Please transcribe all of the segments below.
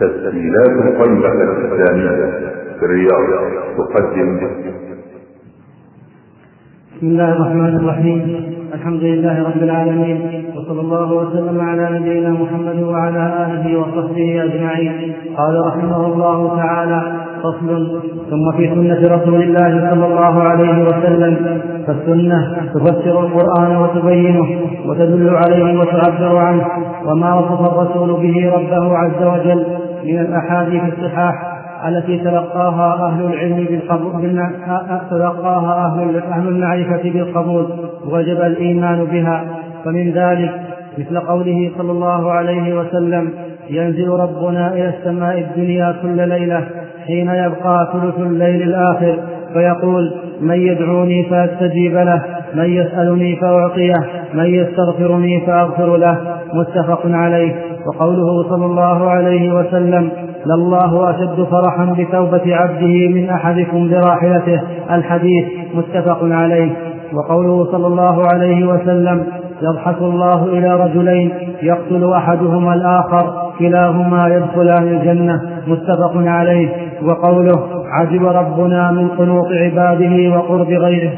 تسجيلات الطيبة الإسلامية في الرياض. تقدم. بسم الله الرحمن الرحيم. الحمد لله رب العالمين. وصلى الله وسلم على نبينا محمد وعلى آله وصحبه أجمعين. قال رحمه الله تعالى فصل. ثم في سنة رسول الله صلى الله عليه وسلم. فالسنة تفسر القرآن وتبينه وتدل عليه وتعبر عنه. وما وصف الرسول به ربه عز وجل من الأحاديث الصحاح التي تلقاها أهل العلم بالقبول تلقاها أهل أهل المعرفة بالقبول وجب الإيمان بها. فمن ذلك مثل قوله صلى الله عليه وسلم ينزل ربنا إلى السماء الدنيا كل ليلة حين يبقى ثلث الليل الآخر فيقول من يدعوني فأستجيب له من يسألني فأعطيه من يستغفرني فأغفر له. متفق عليه. وقوله صلى الله عليه وسلم لله أشد فرحا بتوبة عبده من أحدكم براحلته. الحديث متفق عليه. وقوله صلى الله عليه وسلم يضحك الله إلى رجلين يقتل أحدهما الآخر كلاهما يدخلان الجنة. متفق عليه. وقوله عجب ربنا من قنوط عباده وقرب غيره.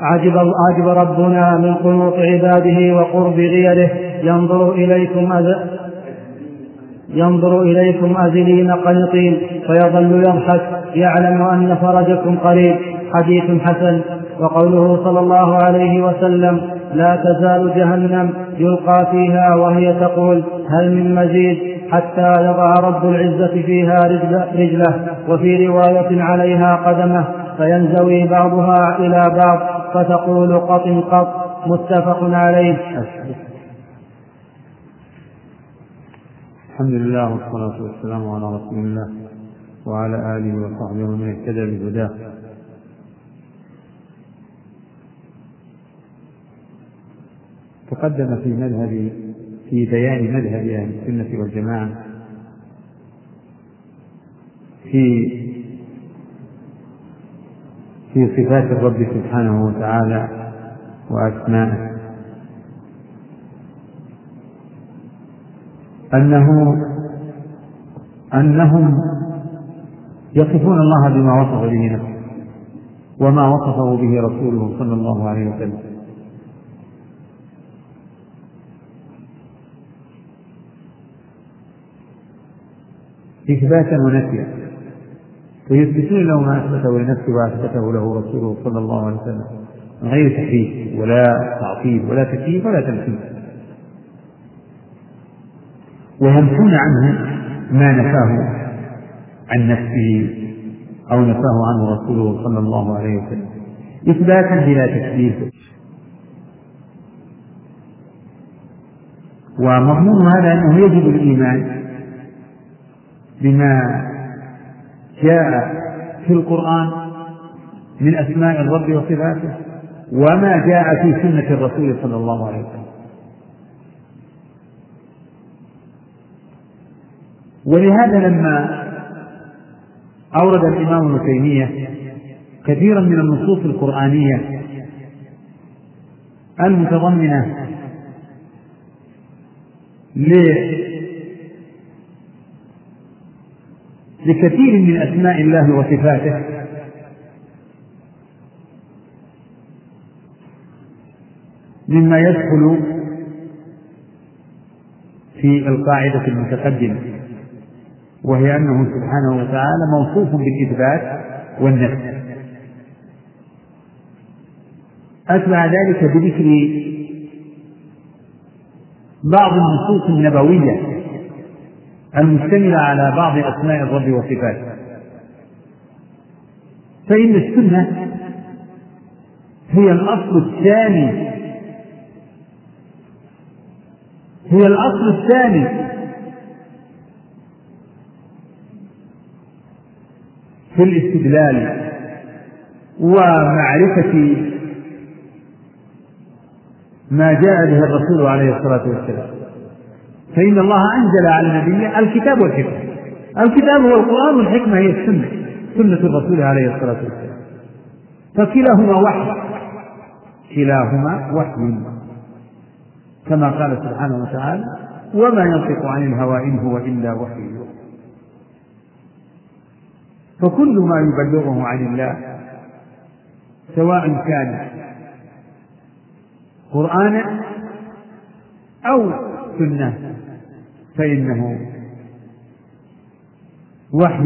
عجب, عجب ربنا من قنوط عباده وقرب غيره. ينظر إليكم ينظر إليكم أزلين قنطين فيظل يضحك يعلم أن فرجكم قريب. حديث حسن. وقوله صلى الله عليه وسلم لا تزال جهنم يلقى فيها وهي تقول هل من مزيد حتى يضع رب العزة فيها رجله. وفي رواية عليها قدمه فينزوي بعضها إلى بعض فتقول قط قط متفق عليه. الحمد لله والصلاة والسلام على رسول الله وعلى آله وصحبه ومن اهتدى بهداه. تقدم في مذهب في بيان مذهب أهل السنة والجماعة في في صفات الرب سبحانه وتعالى وأسمائه. أنه أنهم يصفون الله بما وصف به نفسه وما وصفه به رسوله صلى الله عليه وسلم. إثباتا ونفيا. فيثبتون له ما أثبته لنفسه وأثبته له رسوله صلى الله عليه وسلم من غير تحريف ولا تعطيل ولا تكييف ولا تمثيل. وينفون عنه ما نفاه عن نفسه أو نفاه عنه رسوله صلى الله عليه وسلم. إثباتا بلا تكذيب. ومضمون هذا أنه يجب الإيمان بما جاء في القرآن من أسماء الرب وصفاته وما جاء في سنة الرسول صلى الله عليه وسلم. ولهذا لما أورد الإمام ابن تيمية كثيرا من النصوص القرآنية المتضمنة لكثير من أسماء الله وصفاته مما يدخل في القاعدة المتقدمة. وهي أنه سبحانه وتعالى موصوف بالإثبات والنفي أتبع ذلك بذكر بعض النصوص النبوية المشتملة على بعض أسماء الرب وصفاته. فإن السنة هي الأصل الثاني هي الأصل الثاني في الاستدلال ومعرفة ما جاء به الرسول عليه الصلاة والسلام. فإن الله أنزل على نبيه الكتاب والحكمة. الكتاب هو القرآن والحكمة هي السنة سنة الرسول عليه الصلاة والسلام. فكلاهما وحي. كلاهما وحي. كما قال سبحانه وتعالى وما ينطق عن الهوى إن هو إلا وحي. فكل ما يبلغه عن الله سواء كان قرآنا أو سنة فإنه وحي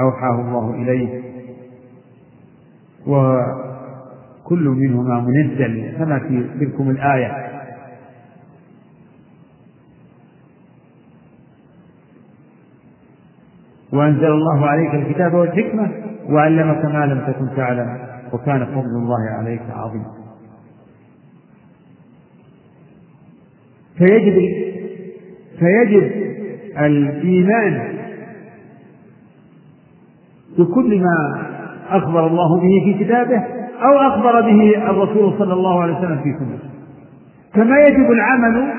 أوحاه الله إليه وكل منهما منزل كما في تلكم الآية. وأنزل الله عليك الكتاب والحكمة وعلمك ما لم تكن تعلم وكان فضل الله عليك عظيما فيجب فيجب الإيمان بكل ما أخبر الله به في كتابه أو أخبر به الرسول صلى الله عليه وسلم في سنته كما يجب العمل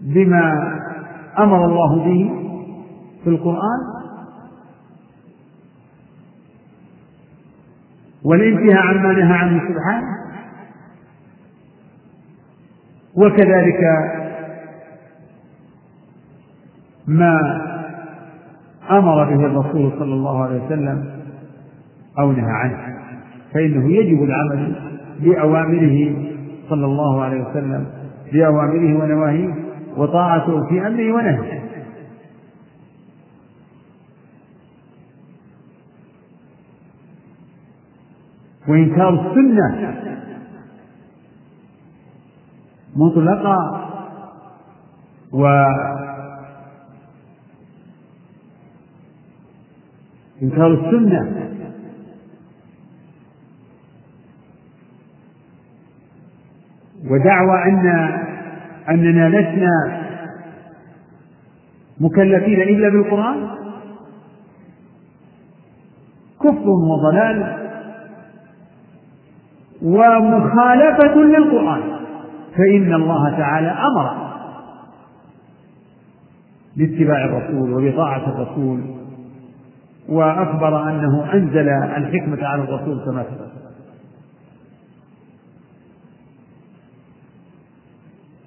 بما أمر الله به في القرآن؟ والانتهاء عما نهى عنه سبحانه؟ وكذلك ما أمر به الرسول صلى الله عليه وسلم أو نهى عنه فإنه يجب العمل بأوامره صلى الله عليه وسلم بأوامره ونواهيه وطاعته في أمره ونهيه. وإنكار السنة مطلقة و إنكار السنة ودعوى أن أننا لسنا مكلفين إلا بالقرآن؟ كفر وضلال. ومخالفة للقرآن. فإن الله تعالى أمر باتباع الرسول وبطاعة الرسول وأخبر أنه أنزل الحكمة على الرسول كما سبق.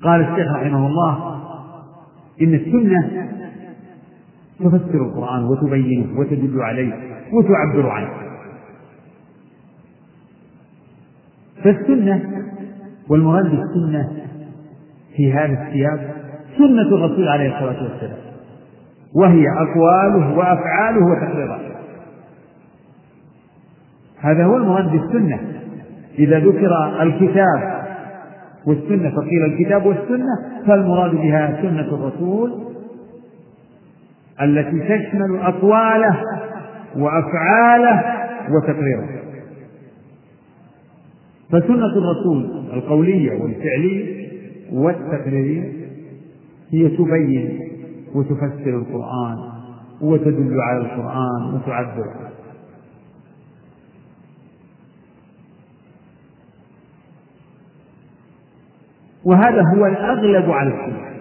قال الشيخ رحمه الله إن السنة تفسر القرآن وتبينه وتدل عليه وتعبر عنه. فالسنة والمراد بالسنة في هذا السياق سنة الرسول عليه الصلاة والسلام. وهي أقواله وأفعاله وتقريراته. هذا هو المراد بالسنة. إذا ذكر الكتاب والسنة فقيل الكتاب والسنة فالمراد بها سنة الرسول التي تشمل أقواله وأفعاله وتقريره فسنة الرسول القولية والفعلية والتقريرية هي تبين وتفسر القرآن وتدل على القرآن وتعبر. وهذا هو الأغلب على السنة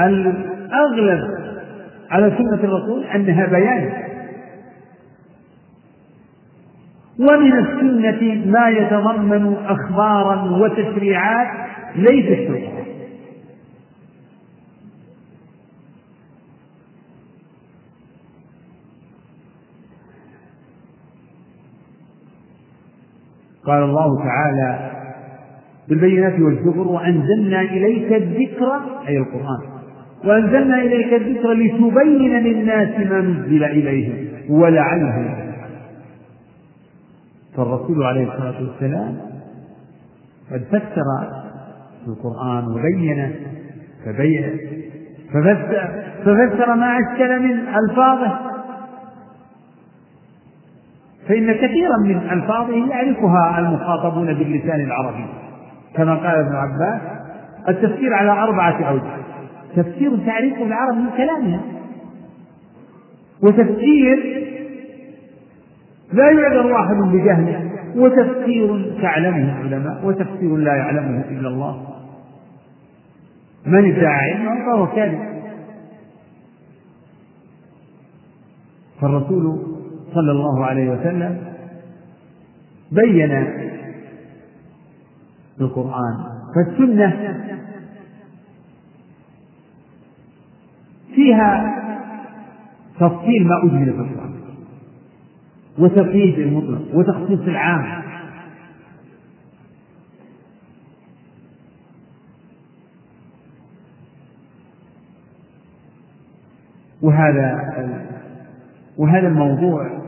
الأغلب على سنة الرسول أنها بيان ومن السنة ما يتضمن أخبارا وتشريعات ليست سنة قال الله تعالى بالبينات والزبر وأنزلنا إليك الذكر أي القرآن. وأنزلنا إليك الذكر لتبين للناس ما نزل إليهم ولعلهم فالرسول عليه الصلاة والسلام قد فسر القرآن وبين فبين ففسر, ففسر ما أشكل من ألفاظه. فإن كثيرا من ألفاظه يعرفها المخاطبون باللسان العربي. كما قال ابن عباس التفسير على أربعة أوجه. تفسير تعريفه العرب من كلامها وتفسير لا يعذر واحد بجهله وتفسير تعلمه العلماء وتفسير لا يعلمه إلا الله. من ادعى علما فهو كاذب. فالرسول صلى الله عليه وسلم بين القرآن فالسنة فيها تفصيل ما أجمل في القرآن. وتقييد المطلق وتخصيص العام وهذا وهذا الموضوع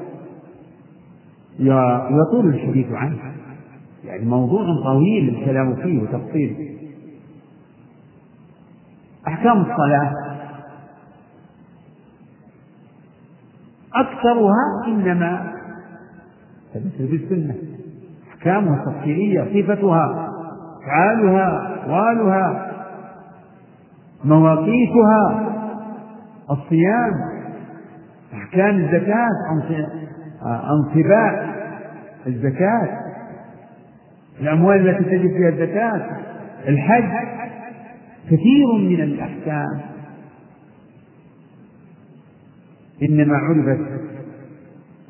يطول الحديث عنه. يعني موضوع طويل الكلام فيه وتفصيل. أحكام الصلاة أكثرها إنما ثبت بالسنة أحكامها تفصيلية صفتها أفعالها أقوالها مواقيتها الصيام أحكام الزكاة أنصباء الزكاة الأموال التي تجب فيها الزكاة الحج. كثير من الأحكام. إنما عرفت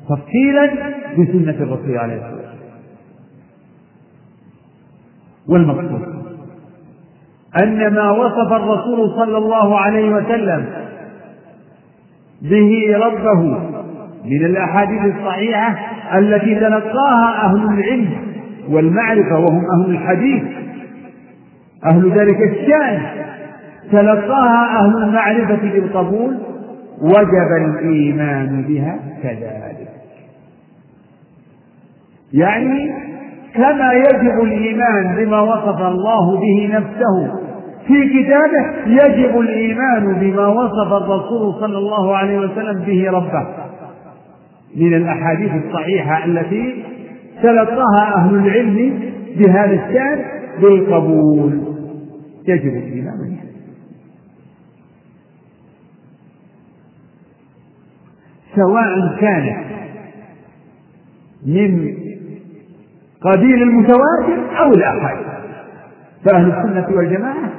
تفصيلا بسنة الرسول عليه الصلاة والسلام. والمقصود أن ما وصف الرسول صلى الله عليه وسلم به ربه من الأحاديث الصحيحة التي تلقاها أهل العلم والمعرفة وهم أهل الحديث أهل ذلك الشأن تلقاها أهل المعرفة بالقبول وجب الإيمان بها كذلك. يعني كما يجب الإيمان بما وصف الله به نفسه. في كتابه يجب الإيمان بما وصف الرسول صلى الله عليه وسلم به ربه. من الأحاديث الصحيحة التي تلقاها أهل العلم بهذا الشأن بالقبول. يجب الإيمان بها. سواء كان من قبيل المتواتر أو الآحاد فأهل السنة والجماعة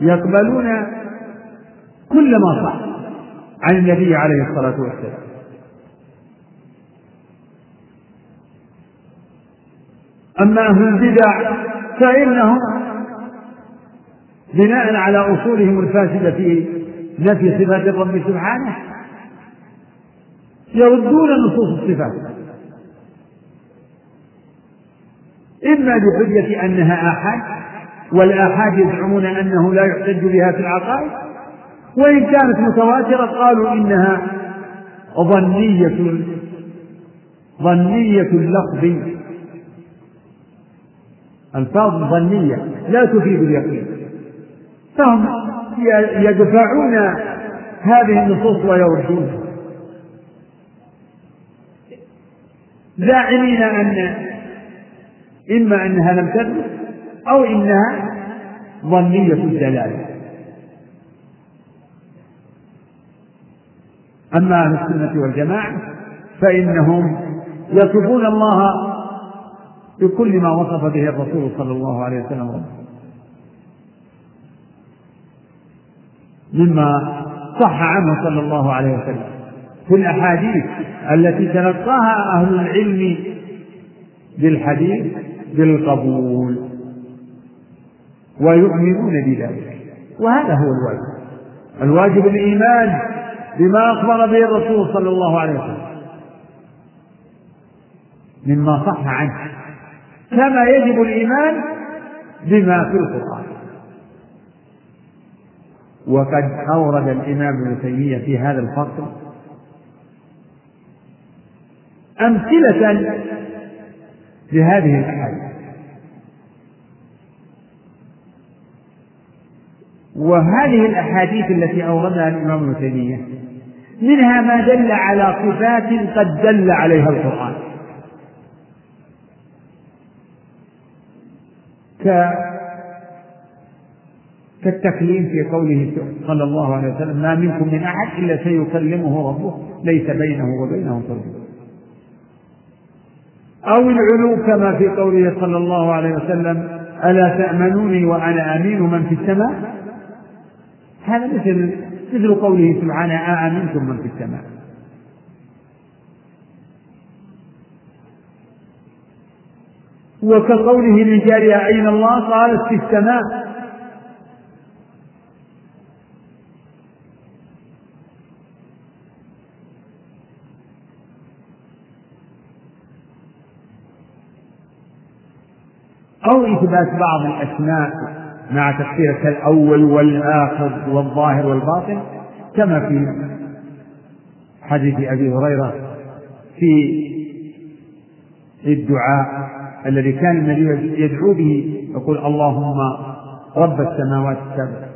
يقبلون كل ما صح عن النبي عليه الصلاة والسلام. أما أهل البدع فإنهم بناء على أصولهم الفاسدة في نفي صفات الرب سبحانه يردون نصوص الصفات. إما بحجة أنها آحاد والآحاد يزعمون أنه لا يحتج بها في العقائد وإن كانت متواترة قالوا إنها ظنية ظنية اللفظ. ألفاظ ظنية لا تفيد اليقين. فهم يدفعون هذه النصوص ويردونها زاعمين أن إما أنها لم تثبت أو إنها ظنية الدلالة. أما أهل السنة والجماعة فإنهم يصفون الله بكل ما وصف به الرسول صلى الله عليه وسلم. مما صح عنه صلى الله عليه وسلم في الأحاديث التي تلقاها أهل العلم بالحديث بالقبول ويؤمنون بذلك. وهذا هو الواجب. الواجب الإيمان بما أخبر به الرسول صلى الله عليه وسلم. مما صح عنه. كما يجب الإيمان بما في القرآن. وقد أورد الإمام ابن تيمية في هذا الفصل أمثلة لهذه الأحاديث وهذه الأحاديث التي أوردها الإمام ابن تيمية منها ما دل على صفات قد دل عليها القرآن. كالتكليم في قوله صلى الله عليه وسلم ما منكم من أحد إلا سيكلمه ربه ليس بينه وبينه ترجمة. أو العلو كما في قوله صلى الله عليه وسلم ألا تأمنوني وأنا أمين من في السماء؟ هذا مثل مثل قوله سبحانه أأمنتم من في السماء؟ وكقوله للجارية أين الله؟ قالت في السماء. أو إثبات بعض الأسماء مع تفسير كالأول والآخر والظاهر والباطن كما في حديث أبي هريرة في الدعاء الذي كان النبي يدعو به يقول اللهم رب السماوات السبع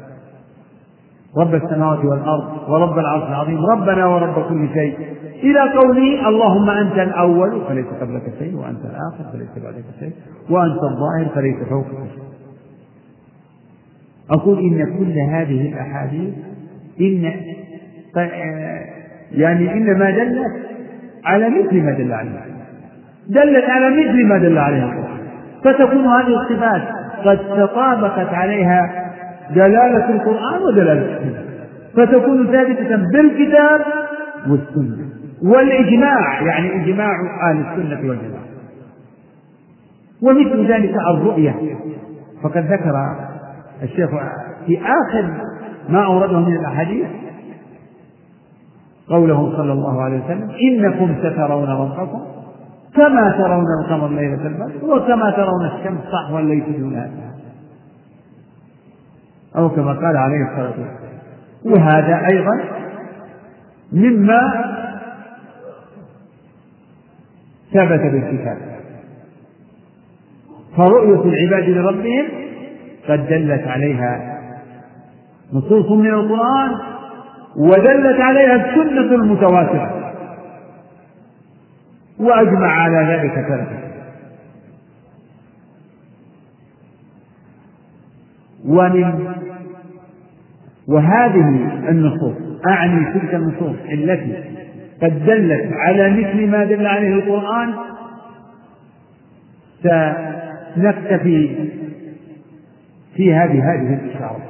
رب السماوات والأرض ورب العرش العظيم ربنا ورب كل شيء. إلى قوله اللهم أنت الأول فليس قبلك شيء وأنت الآخر فليس بعدك شيء وأنت الظاهر فليس فوقك شيء. أقول إن كل هذه الأحاديث إن يعني إنما دلت على مثل ما دل عليه دلت على مثل ما دل عليه القرآن. فتكون هذه الصفات قد تطابقت عليها دلالة القرآن ودلالة السنة. فتكون ثابتة بالكتاب والسنة. والإجماع يعني إجماع أهل السنة والجماعة. ومثل ذلك الرؤية. فقد ذكر الشيخ في آخر ما أورده من الأحاديث قوله صلى الله عليه وسلم إنكم سترون ربكم كما ترون القمر ليلة البدر وكما ترون الشمس صحوا ليس دونها أو كما قال عليه الصلاة والسلام. وهذا أيضا مما ثبت بالكتاب. فرؤية العباد لربهم قد دلت عليها نصوص من القرآن ودلت عليها السنة المتواترة. وأجمع على ذلك سلفا ومن وهذه النصوص أعني تلك النصوص التي قد دلت على مثل ما دل عليه القرآن سنكتفي في هذه هذه الإشارة.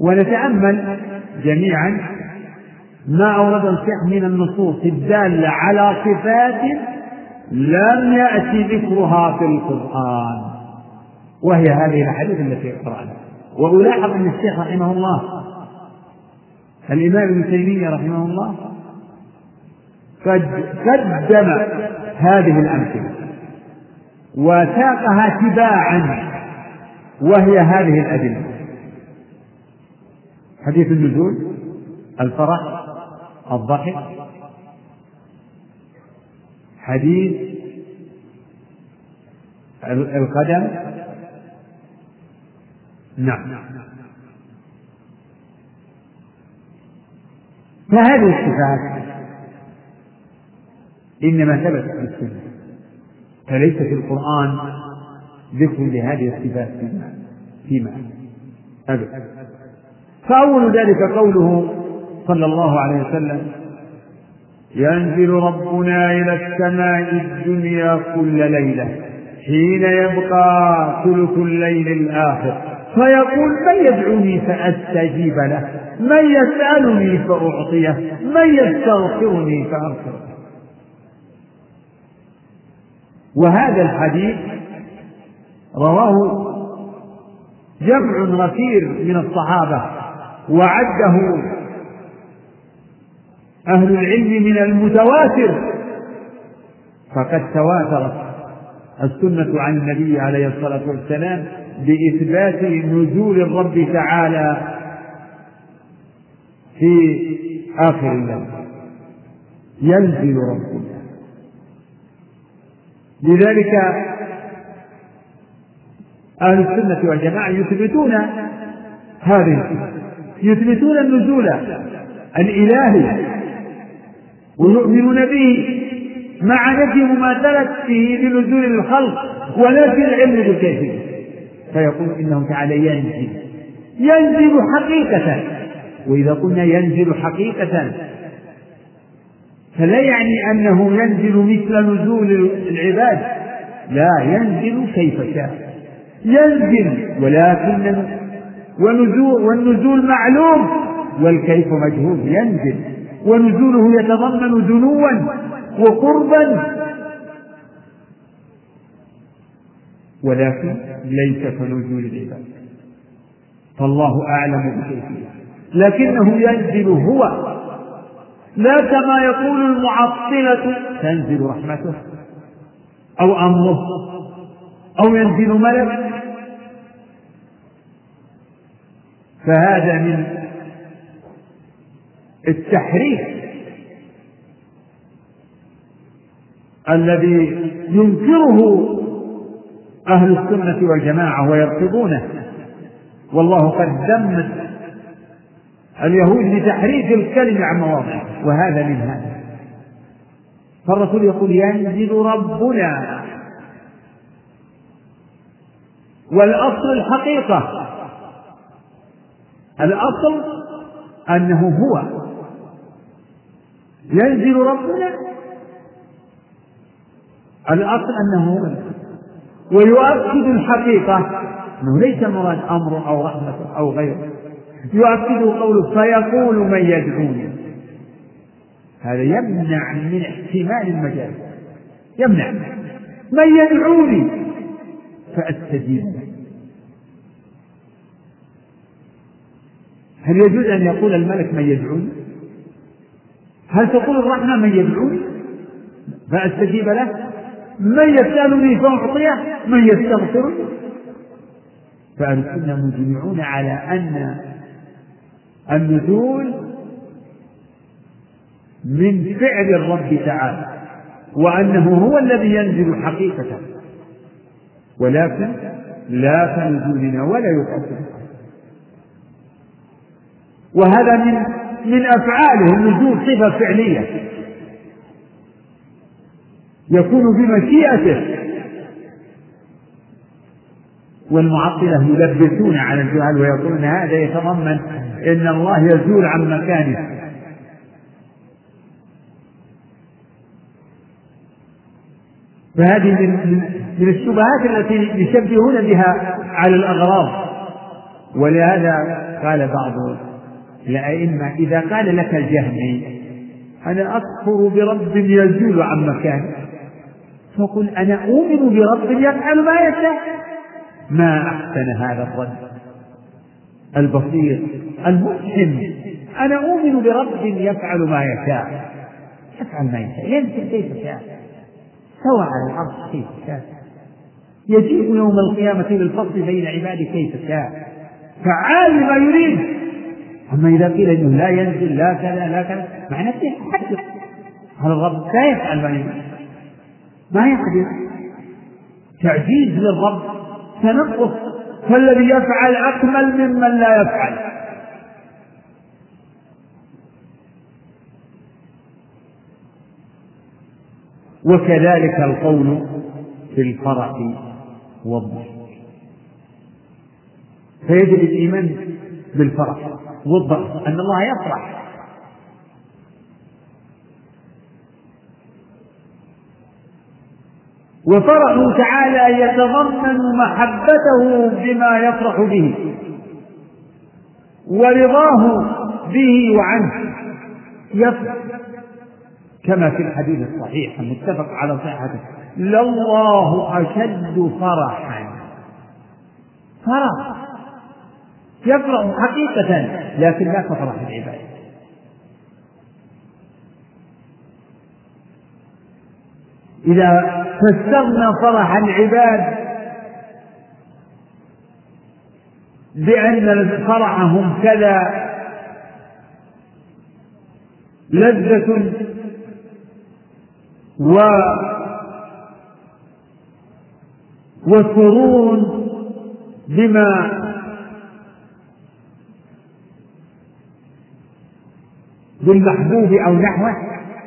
ونتأمل جميعا ما أورد الشيخ من النصوص الدالة على صفات لم يأتي ذكرها في القرآن. وهي هذه الأحاديث التي قرأناها. وألاحظ أن الشيخ رحمه الله الإمام ابن تيمية رحمه الله قد قدم هذه الأمثلة وساقها تباعا وهي هذه الأدلة. حديث النزول الفرح الضحك حديث القدم نعم. فهذه الصفات إنما ثبتت في السنة فليس في القرآن ذكر لهذه الصفات فيما فيما أبدا. فأول ذلك قوله صلى الله عليه وسلم ينزل ربنا إلى السماء الدنيا كل ليلة حين يبقى ثلث الليل الآخر. فيقول من يدعوني فأستجيب له من يسألني فأعطيه من يستغفرني فأغفر وهذا الحديث رواه جمع غفير من الصحابة وعده أهل العلم من المتواتر فقد تواترت السنة عن النبي عليه الصلاة والسلام بإثبات نزول الرب تعالى في آخر الليل ينزل ربنا. لذلك أهل السنة والجماعة يثبتون هذه يثبتون النزول الإلهي ويؤمنون به مع نفي مماثلة فيه بنزول الخلق ونفي العلم بالكيفية. فيقول إنه تعالى ينزل. ينزل حقيقة. وإذا قلنا ينزل حقيقة فلا يعني أنه ينزل مثل نزول العباد. لا ينزل كيف شاء. ينزل ولكن ونزول والنزول معلوم والكيف مجهول ينزل. ونزوله يتضمن دنوا وقربا. ولكن ليس كنزول العباد. فالله أعلم بكيفية. لكنه ينزل هو. لا كما يقول المعطلة تنزل رحمته. أو أمره. أو ينزل ملك. فهذا من التحريف الذي ينكره أهل السنة والجماعة ويرفضونه والله قد ذم اليهود لتحريف الكلمة عن مواضعه وهذا من هذا. فالرسول يقول ينزل ربنا. والأصل الحقيقة الأصل أنه هو. ينزل ربنا. الأصل أنه هو. ويؤكد الحقيقة أنه ليس مراد أمر أو رحمة أو غيره. يؤكد قوله فيقول من يدعوني. هذا يمنع من احتمال المجال. يمنع. من يدعوني فأستجيب له. هل يجوز أن يقول الملك من يدعوني؟ هل تقول الرحمة من يدعوني؟ فأستجيب له. من يسألني فأعطيه من يستغفرني فأهل السنة مجمعون على أن النزول من فعل الرب تعالى وأنه هو الذي ينزل حقيقة. ولكن لا كنزولنا ولا يقدر وهذا من من أفعاله النزول صفة فعلية. يكون بمشيئته. والمعطلة يلبسون على الجهال ويقولون هذا يتضمن أن الله يزول عن مكانه. فهذه من الشبهات التي يشبهون بها على الأغراض ولهذا قال بعض الأئمة إذا قال لك الجهمي أنا أكفر برب يزول عن مكانه. فقل أنا أؤمن برب يفعل ما يشاء. ما أحسن هذا الرد؟ البسيط المفهم أنا أؤمن برب يفعل ما يشاء. يفعل ما يشاء ينزل كيف شاء سوى على الأرض كيف شاء يجيء يوم القيامة للفصل بين عباده كيف شاء فعال ما يريد. أما إذا قيل إنه لا ينزل لا كذا لا كذا معناه يتحدث هذا الرب لا يفعل ما يريد؟ ما يقدر. تعجيز للرب تنقص. فالذي يفعل أكمل ممن لا يفعل. وكذلك القول في الفرح والضحك. فيجب الإيمان بالفرح والضحك أن الله يفرح. وفرحه تعالى يتضمن محبته بما يفرح به ورضاه به وعنه. يفرح كما في الحديث الصحيح المتفق على صحته. لله أشد فرحا. فرح يفرح حقيقة لكن لا كفرح العباد إذا فسرنا فرح العباد بأن فرحهم كذا لذة و وسرور بما بالمحبوب أو نحوه.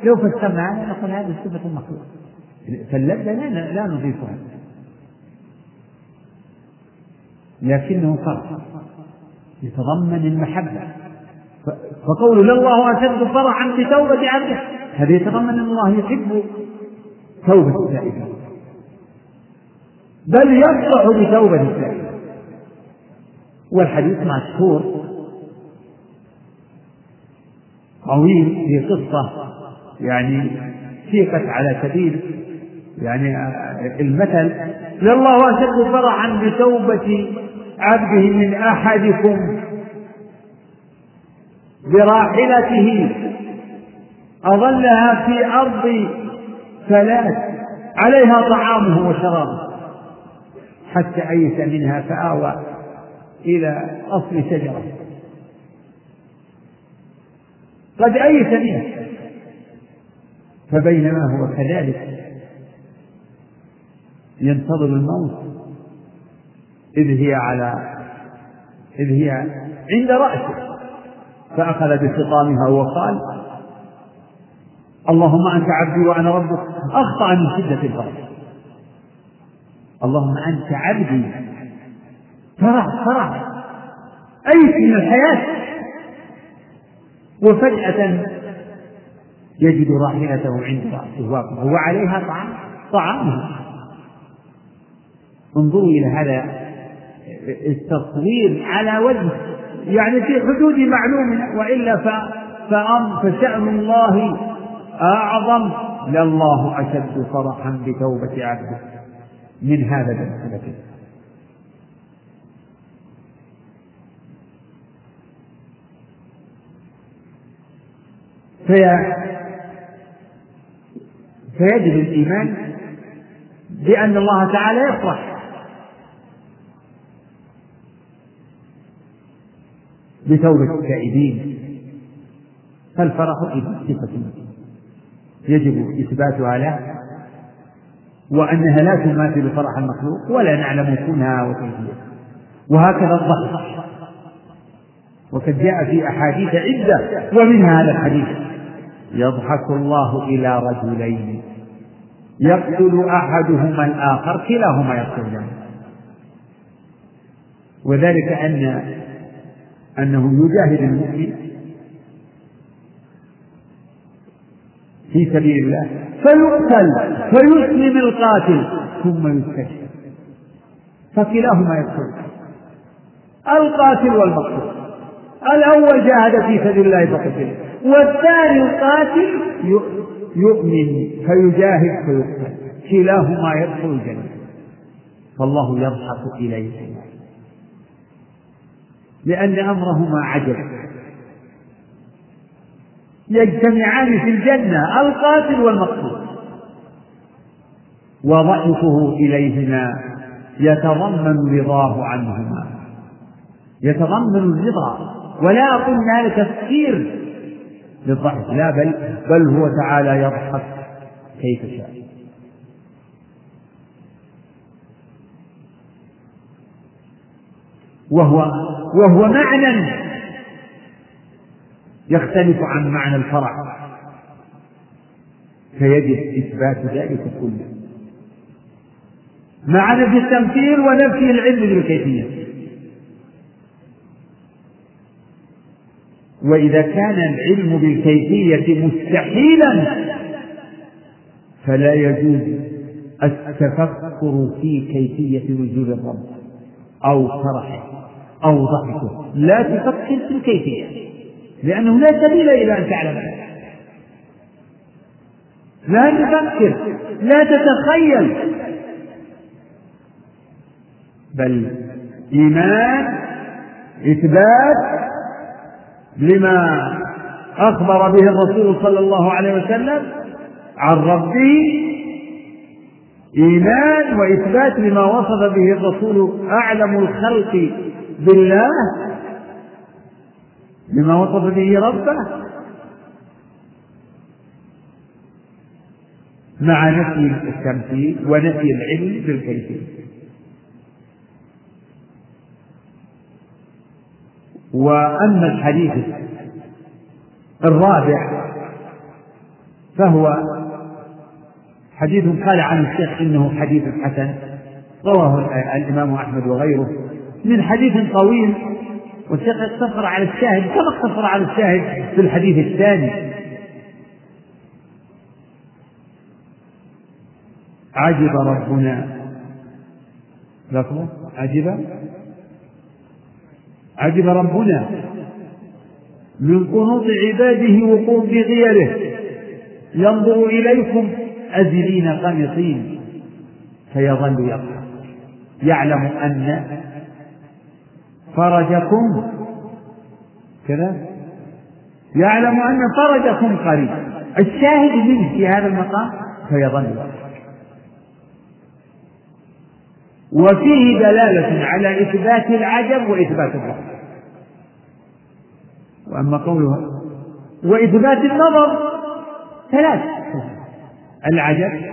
لو فسرنا هذا نقول هذه صفة مخلوقة. فاللذة لا لا نضيفها. لكنه فرح يتضمن المحبة. فقول لله أشد فرحا بتوبة عبده. هذا يتضمن أن الله يحب توبة التائبين بل يفرح بتوبة التائبين والحديث مشهور. طويل في قصة يعني سيقت على سبيل. يعني المثل لله أشد فرحا بتوبة عبده من أحدكم براحلته أظلها في أرض ثلاث عليها طعامه وشرابه حتى أيس منها فآوى إلى أصل شجرة. قد أيس منها فبينما هو كذلك ينتظر الموت. إذ هي على إذ هي عند رأسه. فأخذ بخطامها وقال اللهم أنت عبدي وأنا ربك. أخطأ من شدة الفرح اللهم أنت عبدي. فرح فرح أيس من الحياة. وفجأة يجد راحلته عند رأسه واقفة وعليها طعام طعامه انظروا إلى هذا التصوير على وجه يعني في حدود معلوم وإلا فشأن الله أعظم لله أشد فرحا بتوبة عبده من هذا المسلك في فيجب الإيمان بأن الله تعالى يفرح. بتوبة التائبين فالفرح صفة. يجب إثباتها له وأنها لا تماثل فرح المخلوق ولا نعلم كونها وكيفيتها. وهكذا الضحك. وقد جاء في أحاديث عدة ومنها هذا الحديث يضحك الله إلى رجلين. يقتل أحدهما الآخر كلاهما يقتلان. وذلك أن أنه يجاهد المؤمن في سبيل الله فيقتل فيسلم القاتل ثم يستشهد. فكلاهما يقتل. القاتل والمقتول. الأول جاهد في سبيل الله فقتل. والثاني القاتل يؤمن فيجاهد فيقتل. كلاهما يدخل الجنة. فالله يضحك إليهما لأن أمرهما عجب. يجتمعان في الجنة القاتل والمقتول. وضعفه إليهما يتضمن رضاه عنهما. يتضمن الرضا. ولا أقول هذا تفسير للضحك لا بل بل هو تعالى يضحك كيف شاء. وهو وهو معنى يختلف عن معنى الفرح فيجب إثبات ذلك كله. مع نفي التمثيل ونفي العلم بالكيفية. وإذا كان العلم بالكيفية مستحيلا فلا يجوز التفكر في كيفية وجود الرب أو فرحه. أو ضحكه لا تفكر في الكيفية. لأنه لا سبيل إلى أن تعلم لا تفكر. لا تتخيل. بل إيمان إثبات لما أخبر به الرسول صلى الله عليه وسلم عن ربه. إيمان وإثبات لما وصف به الرسول أعلم الخلق بالله بما وصف به ربه. مع نفي التمثيل ونفي العلم بالكيفية. وأما الحديث الرابع فهو حديث قال عن الشيخ إنه حديث حسن رواه الإمام أحمد وغيره. من حديث طويل والشيخ اقتصر على الشاهد كما اقتصر على الشاهد في الحديث الثاني. عجب ربنا. لفظه عجب؟ عجب ربنا من قنوط عباده وقوم بغيره. ينظر إليكم أزلين قنطين فيظل يضحك يعلم أن فرجكم. كذا. يعلم أن فرجكم قريب. الشاهد منه في هذا المقام فيظل. وفيه دلالة على إثبات العجب وإثبات الرحمة وأما قوله وإثبات النظر ثلاث. العجب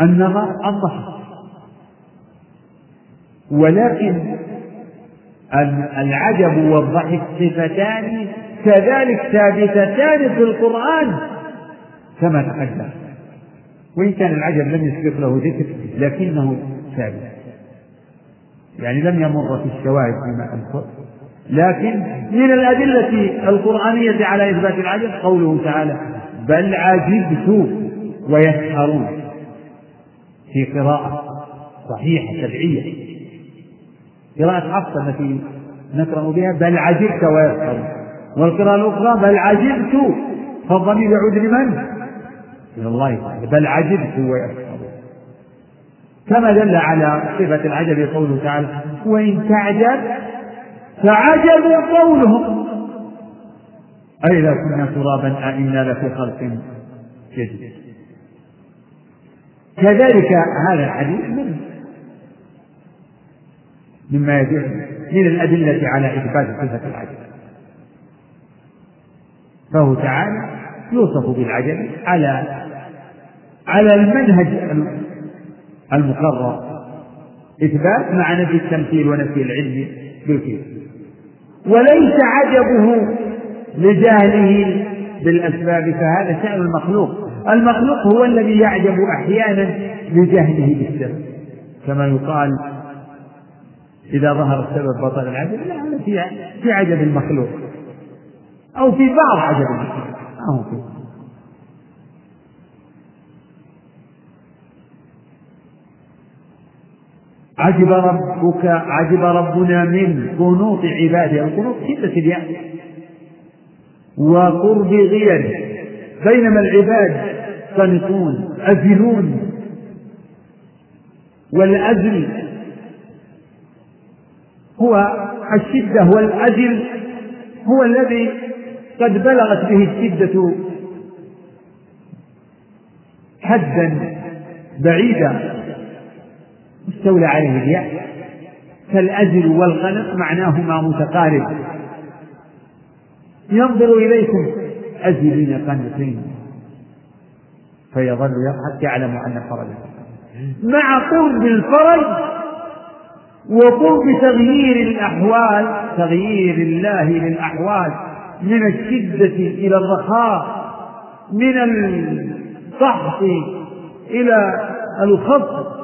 النظر الضحك ولكن العجب والضحك صفتان كذلك ثابتتان في القرآن كما تقدم. وإن كان العجب لم يسبق له ذكر لكنه ثابت. يعني لم يمر في الشواهد فيما أذكر. لكن من الأدلة القرآنية على إثبات العجب قوله تعالى بل عجبت ويسخرون في قراءة صحيحة سبعية قراءة حفصة التي نقرأ بها بل عجبت ويسخرون والقراءة الأخرى بل عجبت فالضمير يعود لمن؟ إلى الله. تعالى بل عجبت ويسخرون كما دل على صفة العجب قوله تعالى وإن تعجب فعجب قولهم. أئذا كنا ترابا أئنا لفي خلق جديد. كذلك هذا الحديث من مما يدل من الأدلة على إثبات صفة العجب فهو تعالى يوصف بالعجب على على المنهج المقرر. إثبات مع نفي التمثيل ونفي العلم بالكيف. وليس عجبه لجهله بالأسباب فهذا شأن المخلوق. المخلوق هو الذي يعجب أحيانا لجهله بالسبب كما يقال إذا ظهر السبب بطل العجب لا هذا في في عجب المخلوق. أو في بعض عجب المخلوق. أو في عجب ربك عجب ربنا من قنوط عباده. القنوط شدة اليأس وقرب غيره. بينما العباد قنطون أزلون. والأزل هو الشدة والأزل هو الذي قد بلغت به الشدة حدا بعيدا استولى عليه اليأس. فالأزل والغنم معناهما متقارب. ينظر إليكم أزلين قنطين. فيظل يضحك يعلم أن فرجه. مع قرب الفرج وقرب تغيير الأحوال تغيير الله للأحوال من الشدة إلى الرخاء من القحط إلى الخفض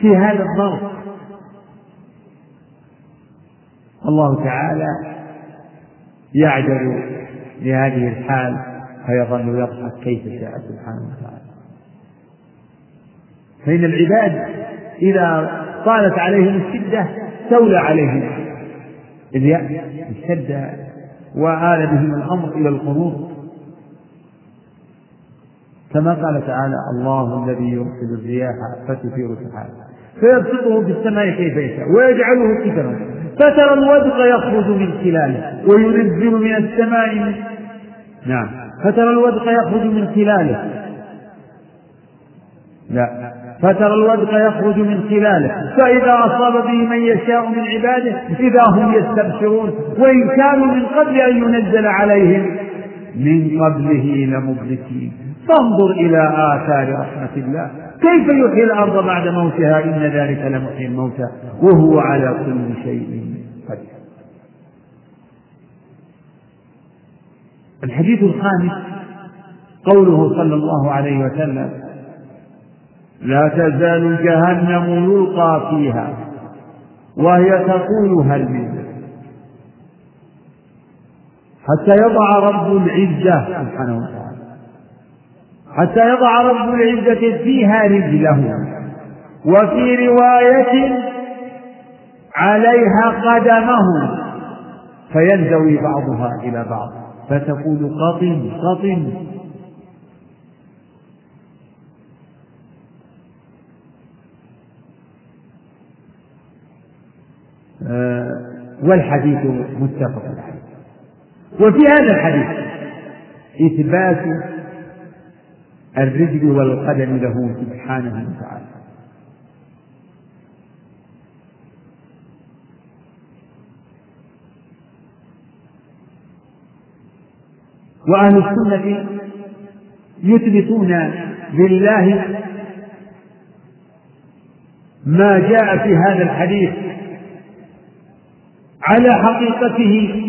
في هذا الظرف الله تعالى يعجب لهذه الحال فيظل يضحك كيف شاء سبحانه وتعالى. فإن العباد إذا طالت عليهم الشدة تولى عليهم. اليأس اشتد وآل بهم الأمر إلى القنوط كما قال تعالى الله الذي يرسل الرياح فتثير سحابا فيبسطه في السماء كيف يشاء ويجعله كفرا فترى الودق يخرج من خلاله وينزل من السماء نعم. فترى الودق يخرج من خلاله. لا. فترى الودق يخرج من خلاله. فإذا أصاب به من يشاء من عباده إذا هم يستبشرون. وإن كانوا من قبل أن ينزل عليهم من قبله لمبلسين فانظر إلى آثار رحمة الله. كيف يحيي الأرض بعد موتها؟ إن ذلك لمحيي الموتى وهو على كل شيء قدير. الحديث الخامس قوله صلى الله عليه وسلم لا تزال جهنم يلقى فيها وهي تقول هل من حتى يضع رب العزة سبحانه وتعالى. حتى يضع رب العزة فيها رجله. وفي رواية عليها قدمه. فينزوي بعضها إلى بعض. فتقول قطن قطن. والحديث متفق عليه. وفي هذا الحديث إثبات الرجل والقدم له سبحانه وتعالى. وأهل السنة يثبتون لله ما جاء في هذا الحديث على حقيقته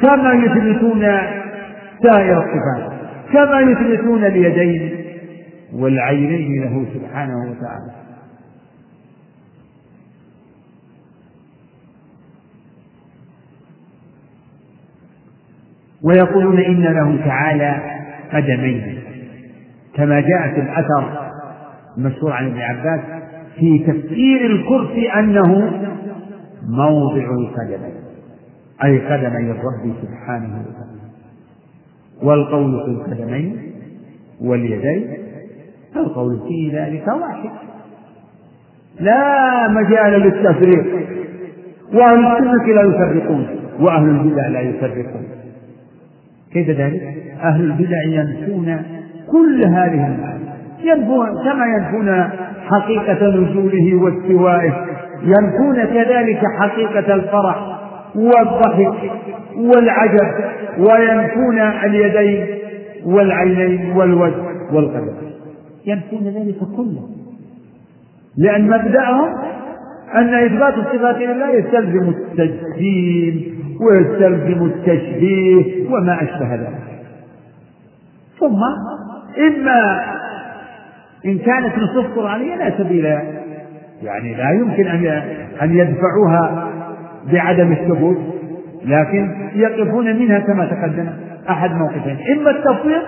كما يثبتون سائر الصفات كما يثبتون اليدين والعينين له سبحانه وتعالى. ويقولون إن له تعالى قدمين كما جاء في الأثر المشهور عن ابن عباس في تفسير الكرسي أنه موضع القدمين أي قدمي الرب سبحانه وتعالى. والقول في القدمين واليدين القول في ذلك واحد. لا مجال للتفريق وأهل السنة لا يفرقون وأهل البدع لا يفرقون. كيف ذلك؟ أهل البدع ينفون كل هذه المعاني. ينفون كما ينفون حقيقة نزوله واستوائه. ينفون كذلك حقيقة الفرح والضحك والعجب وينفون اليدين والعينين والوجه والقدم ينفون ذلك كله. لأن مبدأهم أن إثبات الصفات لله يستلزم التجسيم ويستلزم التشبيه وما أشبه ذلك. ثم إما إن كانت نصوص قرآنية لا سبيل يعني لا يمكن أن أن يدفعوها بعدم الثبوت لكن يقفون منها كما تقدم أحد موقفين. إما التفويض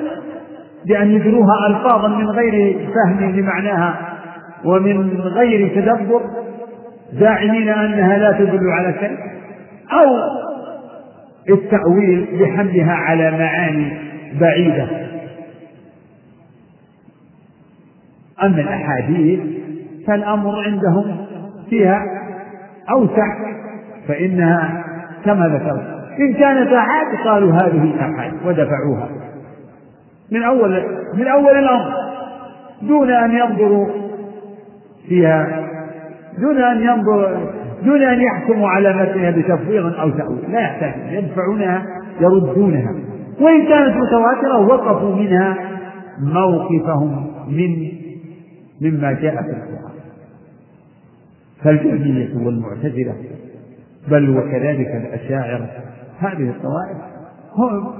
بأن يجروها ألفاظا من غير فهم لمعناها ومن غير تدبر زاعمين أنها لا تدل على شيء أو التأويل بحملها على معاني بعيدة. أما الأحاديث فالأمر عندهم فيها أوسع فإنها كما ذكرت. إن كانت آحاد قالوا هذه آحاد ودفعوها. من أول من أول الأمر دون أن ينظروا فيها دون أن ينظر دون أن يحكموا على متنها بتفويض أو تأويل. لا يحتاج يدفعونها يردونها. وإن كانت متواترة وقفوا منها موقفهم من مما جاء في القرآن. فالجهمية والمعتزلة بل وكذلك الأشاعرة هذه الطوائف هم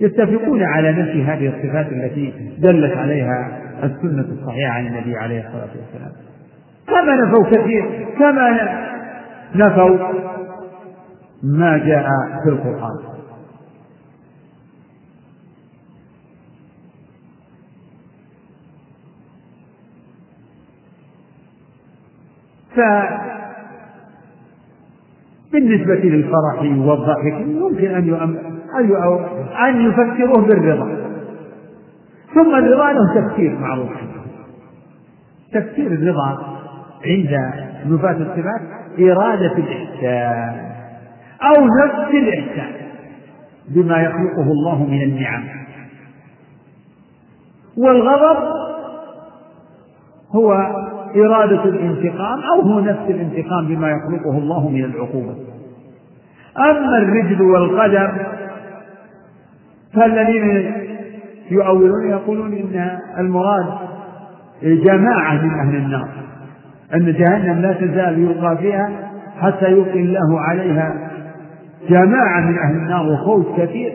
يتفقون على نفي هذه الصفات التي دلت عليها السنة الصحيحة عن النبي عليه الصلاة والسلام. كما نفوا كثير كما نفوا ما جاء في القرآن. فبالنسبة للفرح والضحك يمكن أن أن يفكروه بالرضا. ثم الرضا له تفسير معروف. تفسير الرضا عند نفاة الصفات إرادة الإحسان أو نفس الإحسان بما يخلقه الله من النعم. والغضب هو إرادة الانتقام أو هو نفس الانتقام بما يخلقه الله من العقوبة. أما الرجل والقدم فالذين يؤولون يقولون إن المراد جماعة من أهل النار أن جهنم لا تزال يلقى فيها حتى يلقي الله عليها جماعة من أهل النار وخوف كثير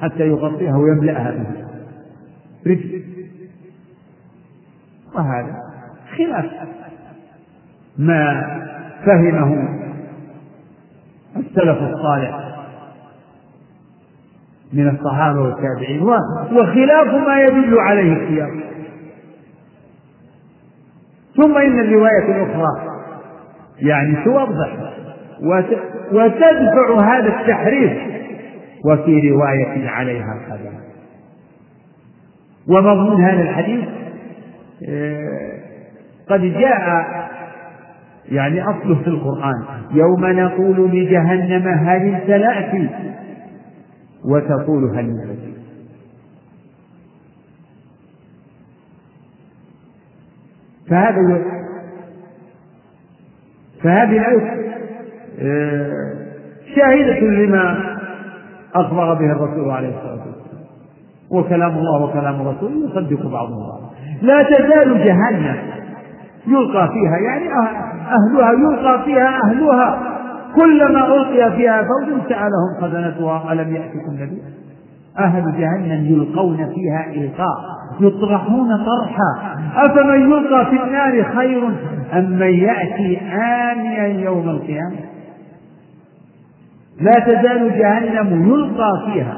حتى يغطيها ويملأها به رجل. وهذا. خلاف ما فهمه السلف الصالح من الصحابة والتابعين وخلاف ما يدل عليه السياق. ثم إن الرواية الأخرى يعني توضح وتدفع هذا التحريف وفي رواية عليها القدم ومضمون هذا الحديث آه، قد جاء يعني أصله في القرآن يوم نقول لجهنم هل امتلأت وتقول هل امتلأت فهذا فهذه الآية آه، شاهدة لما أخبر به الرسول عليه الصلاة والسلام. وكلام الله وكلام الرسول يصدق بعضهم بعضا. لا تزال جهنم. يلقى فيها يعني أه- أهلها يلقى فيها أهلها. كلما ألقي فيها فوج سألهم خزنتها ألم يأتكم نبي؟ أهل جهنم يلقون فيها إلقاء يطرحون طرحا. أفمن يلقى في النار خير أم من يأتي آميا يوم القيامة؟ لا تزال جهنم يلقى فيها.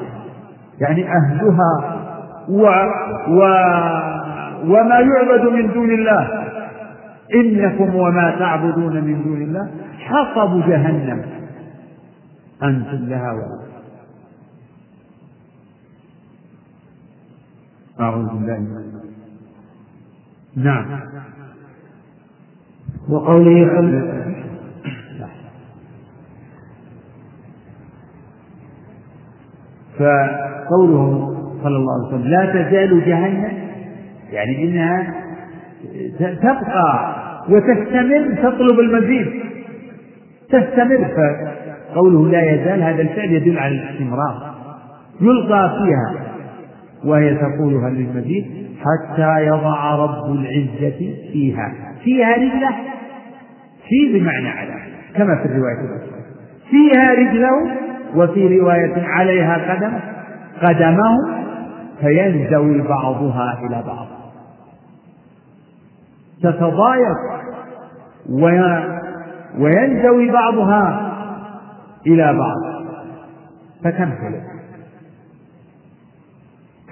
يعني أهلها و و وما يعبد من دون الله. إنكم وما تعبدون من دون الله حصب جهنم. أنتم لها ولا. أعوذ بالله من نعم. وقوله فقوله صلى الله عليه وسلم لا تزال جهنم يعني إنها تبقى وتستمر تطلب المزيد. تستمر. فقوله لا يزال هذا الفعل يدل على الاستمرار. يلقى فيها وهي تقول هل للمزيد حتى يضع رب العزة فيها. فيها رجلة. في بمعنى على كما في الرواية الأخرى. فيها رجله وفي رواية عليها قدم قدمه فينزوي بعضها إلى بعض. تتضايق وينزوي بعضها إلى بعض. فتمتلئ.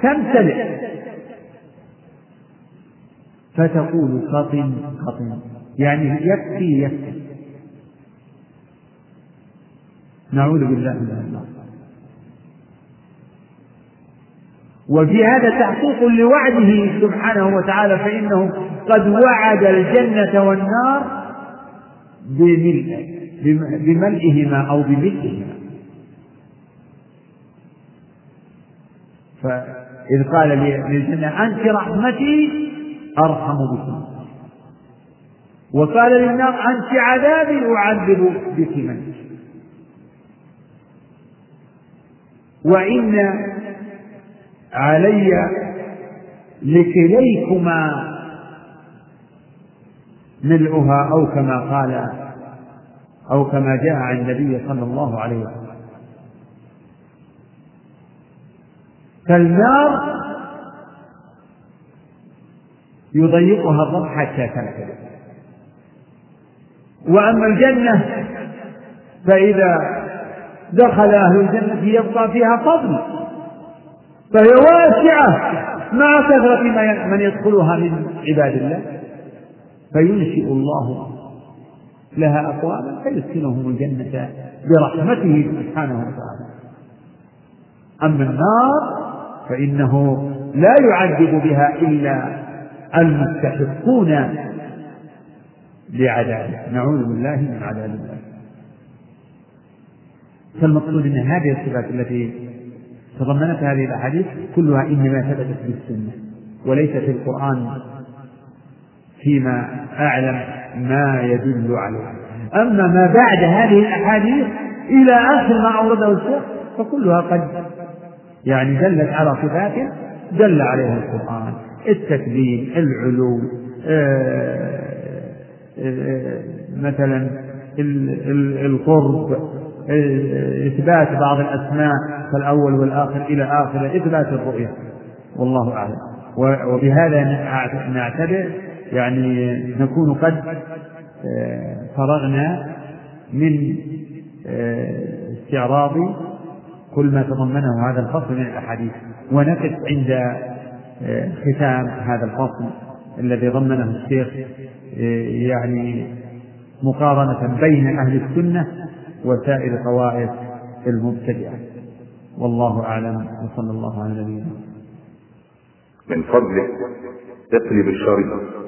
تمتلئ. فتقول قطن قطن يعني يكفي يكفي. نعوذ بالله من النار. وفي هذا تحقيق لوعده سبحانه وتعالى فإنه قد وعد الجنة والنار بملئهما أو بملئهما. فإذ قال للجنة أنت رحمتي أرحم بكم. وقال للنار أنت عذابي أعذب بك من؟ وإن علي لكليكما ملؤها أو كما قال أو كما جاء عن النبي صلى الله عليه وسلم. فالنار يضيقها الرب حتى تنفذ وأما الجنة فإذا دخل أهل الجنة يبقى فيها فضل. فهي واسعة. مع كثرة من يدخلها من عباد الله. فينشئ الله لها أقواما فيسكنهم الجنة برحمته سبحانه وتعالى. أما النار فإنه لا يعذب بها إلا المستحقون لعذابه نعوذ بالله من عذاب الله. فالمقصود إن هذه الصفات التي تضمنتها هذه الأحاديث كلها إنما ثبتت بالسنة وليس في القرآن فيما أعلم ما يدل عليه. أما ما بعد هذه الأحاديث إلى آخر ما أورده الشيخ فكلها قد يعني دلت على صفات دل عليها القرآن. التكليم العلو آه، آه، مثلا القرب إثبات بعض الأسماء كالأول والآخر إلى آخر إثبات الرؤية. والله أعلم. وبهذا نعتبر يعني نكون قد آه، فرغنا من آه، استعراض كل ما تضمنه هذا الفصل من الأحاديث. ونقف عند آه، ختام هذا الفصل الذي ضمنه الشيخ يعني مقارنة بين أهل السنة وسائر طوائف المبتدعة والله أعلم. وصلى الله على نبينا من فضلك اقلب الشريط.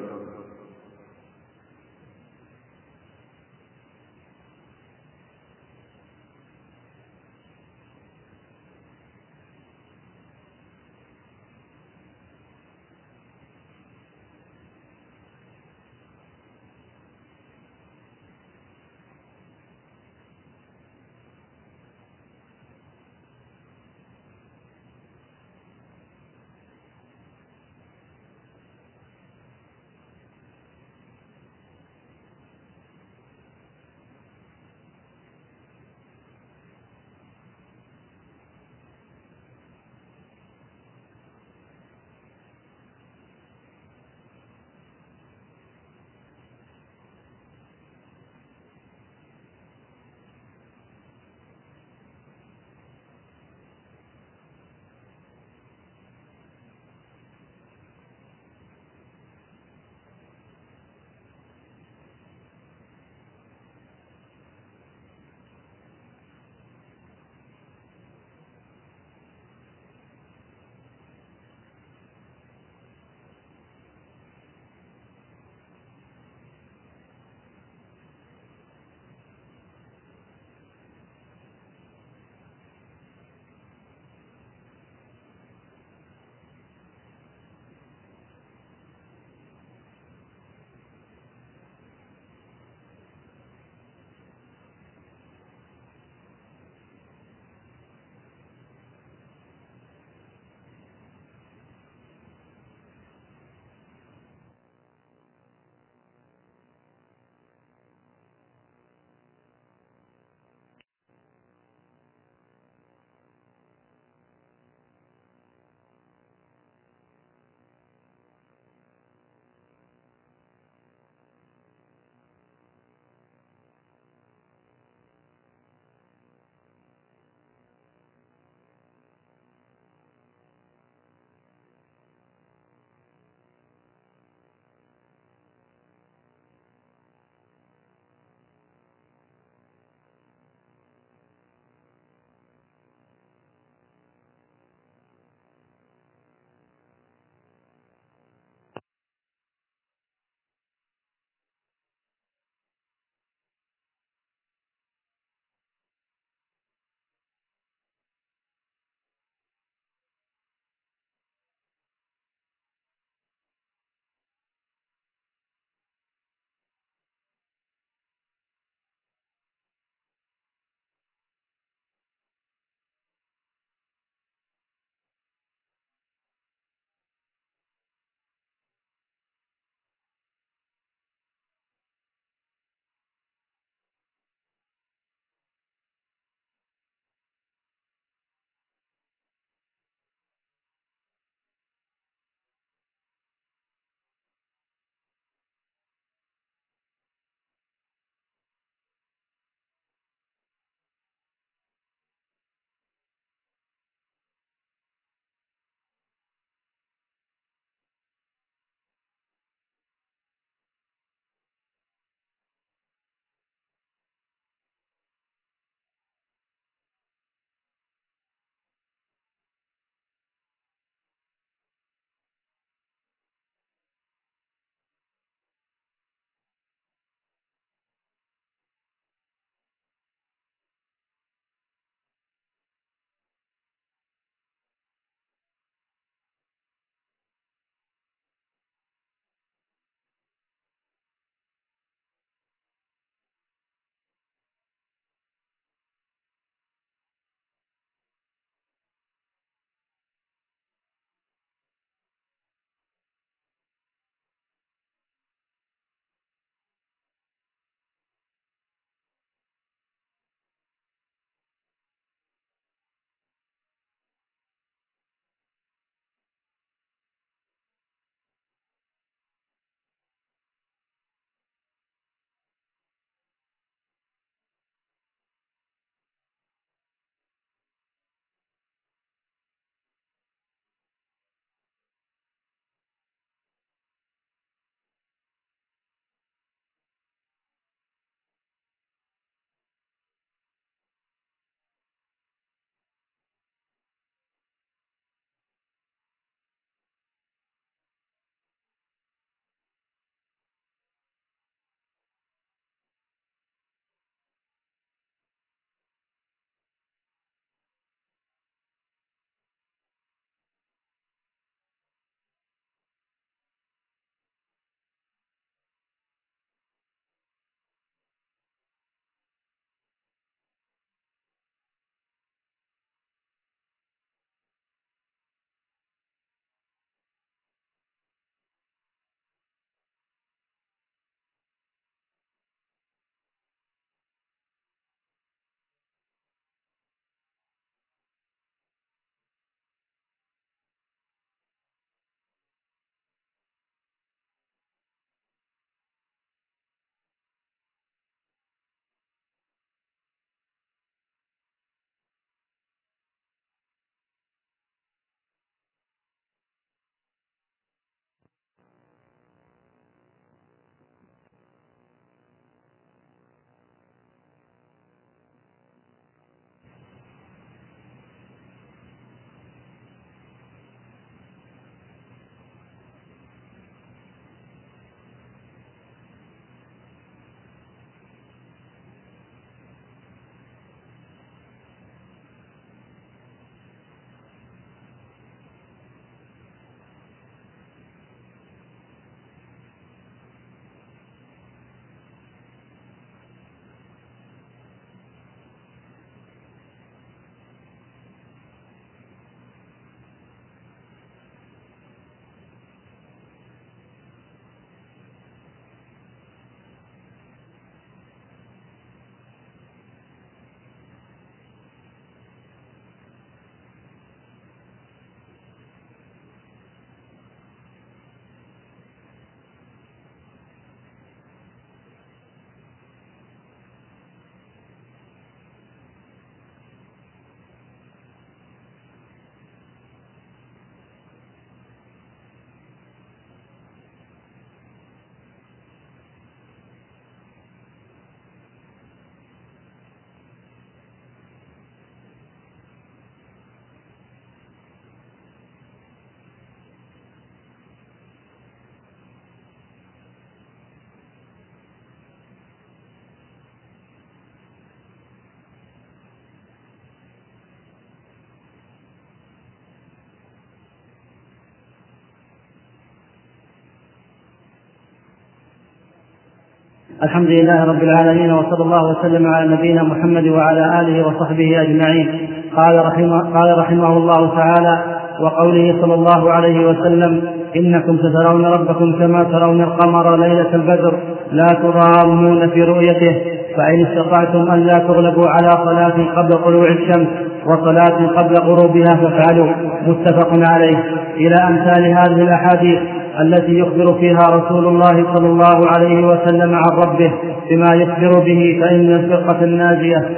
الحمد لله رب العالمين وصلى الله وسلم على نبينا محمد وعلى آله وصحبه أجمعين. قال رحمه, قال رحمه الله تعالى وقوله صلى الله عليه وسلم إنكم سترون ربكم كما ترون القمر ليلة البدر لا تضامون في رؤيته فإن استطعتم أن لا تغلبوا على صلاة قبل طلوع الشمس وصلاة قبل غروبها فافعلوا متفق عليه. إلى أمثال هذه الأحاديث التي يخبر فيها رسول الله صلى الله عليه وسلم عن ربه بما يخبر به فإن الفرقة الناجية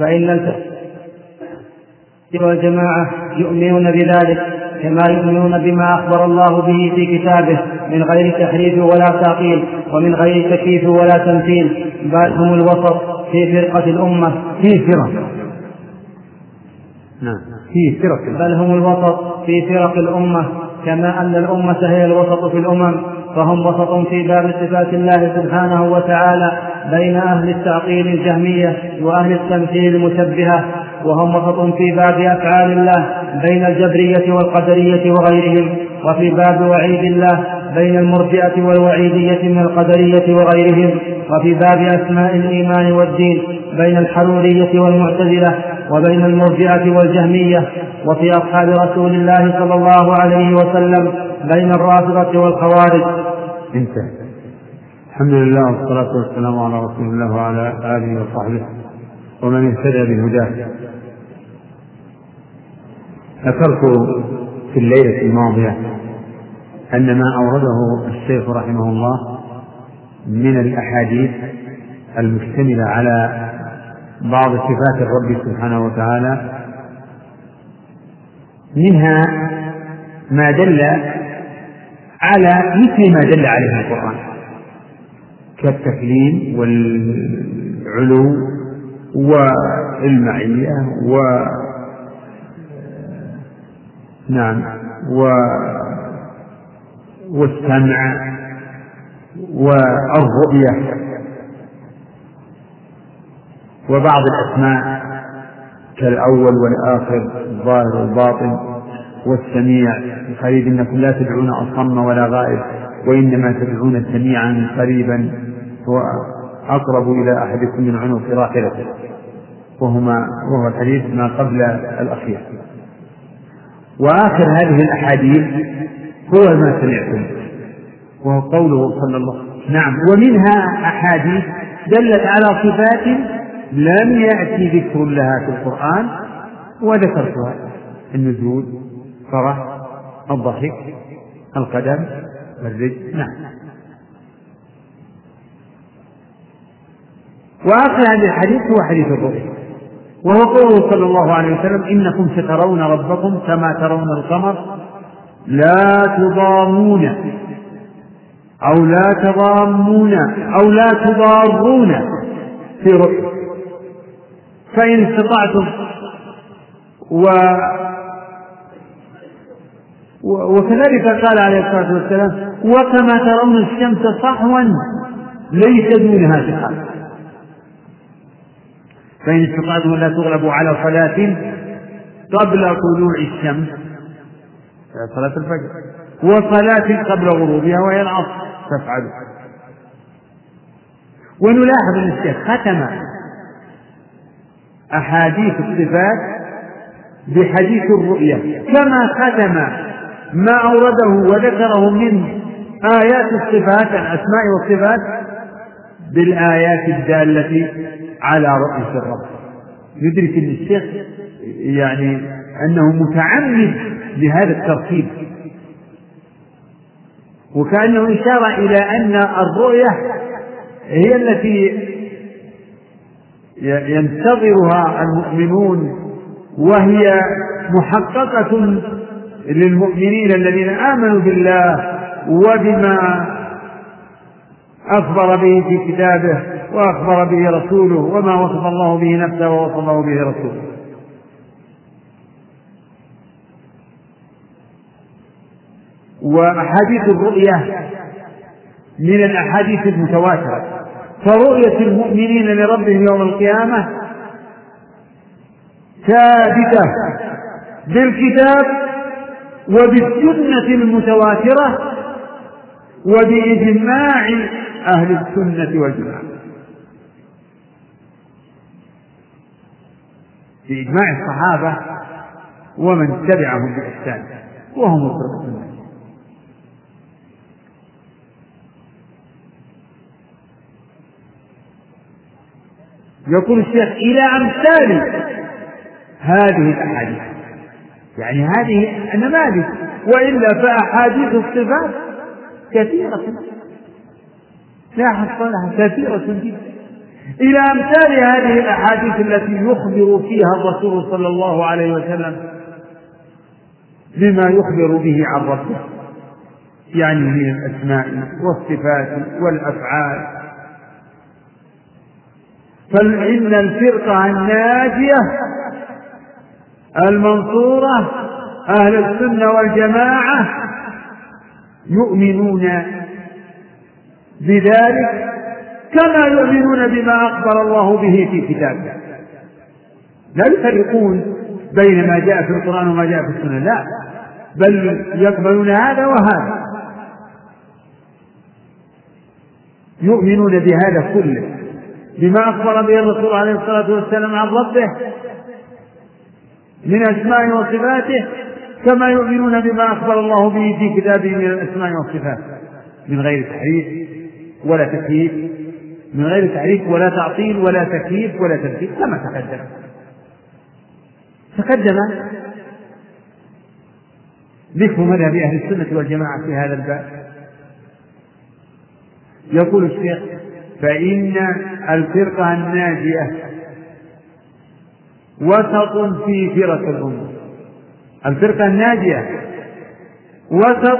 فإن الفرقة والجماعة يؤمنون بذلك كما يؤمنون بما أخبر الله به في كتابه من غير تحريف ولا تعطيل ومن غير تكييف ولا تمثيل. بل هم الوسط في فرقة الأمة. في فرق. نعم. في فرق. بل هم الوسط في فرق الأمة. كما أن الأمة هي الوسط في الأمم فهم وسط في باب صفات الله سبحانه وتعالى بين أهل التعطيل الجهمية وأهل التمثيل المشبهة وهم وسط في باب أفعال الله بين الجبرية والقدرية وغيرهم وفي باب وعيد الله بين المرجئة والوعيدية من القدرية وغيرهم وفي باب أسماء الإيمان والدين بين الحرورية والمعتزلة وبين المرجئة والجهمية وفي أصحاب رسول الله صلى الله عليه وسلم بين الرافضة والخوارج. انتهى. الحمد لله والصلاة والسلام على رسول الله وعلى آله وصحبه ومن اهتدى بهداه. ذكرت في الليلة الماضية أن ما أورده الشيخ رحمه الله من الأحاديث المشتملة على بعض صفات الرب سبحانه وتعالى. منها ما دل على مثل ما دل عليه القرآن كالتكليم والعلو والمعية و نعم و والسمع والرؤية. وبعض الأسماء كالأول والآخر الظاهر والباطن والسميع. القريب إنكم لا تدعون أصم ولا غائب وإنما تدعون سميعا قريبا هو أقرب إلى أحدكم من عنق راحلته. وهما وهو الحديث ما قبل الأخير. وآخر هذه الأحاديث هو ما سمعتم وهو قوله صلى الله عليه وسلم. نعم ومنها أحاديث دلت على صفات لم يأتي ذكر لها في القرآن وذكرتها. النزول الفرح الضحك القدم الرجل نعم. وآخر هذا الحديث هو حديث الرؤيا وهو قوله صلى الله عليه وسلم إنكم سترون ربكم كما ترون القمر. لا تضامون أو لا تضامون أو لا تضارون في رؤيا فإن استطعتم و وكذلك قال عليه الصلاة والسلام وكما ترون الشمس صحوا ليس دونها سحاب فإن استطعتم لا تغلبوا على صلاة قبل طلوع الشمس صلاة الفجر وصلاة قبل غروبها وهي العصر تفعلوا. ونلاحظ أن الشيخ ختم أحاديث الصفات بحديث الرؤية كما ختم ما أورده وذكره من آيات الصفات الأسماء والصفات بالآيات الدالة على رؤية الرب. يدرك أن الشيخ يعني أنه متعمد لهذا الترتيب. وكأنه إشارة إلى أن الرؤية هي التي ينتظرها المؤمنون وهي محققة للمؤمنين الذين آمنوا بالله وبما أخبر به في كتابه وأخبر به رسوله وما وصف الله به نفسه ووصفه به رسوله. وأحاديث الرؤية من الأحاديث المتواترة. فرؤية المؤمنين لربهم يوم القيامة ثابتة بالكتاب وبالسنة المتواترة وبإجماع أهل السنة والجماعة. بإجماع الصحابة ومن تبعهم بإحسان وهم الفرقة يقول الشيخ إلى أمثال هذه الأحاديث. يعني هذه النماذج. وإلا فأحاديث الصفات كثيرة. لا حصر لها كثيرة جدا. إلى أمثال هذه الأحاديث التي يخبر فيها الرسول صلى الله عليه وسلم بما يخبر به عن ربه. يعني من الأسماء والصفات والأفعال. فإن الفرقة الناجية المنصورة أهل السنة والجماعة يؤمنون بذلك كما يؤمنون بما أخبر الله به في كتابه. لا يفرقون بين ما جاء في القرآن وما جاء في السنة لا بل يقبلون هذا وهذا. يؤمنون بهذا كله. بما أخبر به الرسول عليه الصلاة والسلام عن ربه من أسمائه وصفاته كما يؤمنون بما أخبر الله به في كتابه من الأسماء والصفات. من غير تحريف ولا تكييف. من غير تحريف ولا تعطيل ولا تكييف ولا تمثيل كما تقدم. تقدم ذكر مذهب أهل السنة والجماعة في هذا الباب. يقول الشيخ فإن الفرقة الناجية وسط في فرق الأمة. الفرقة الناجية وسط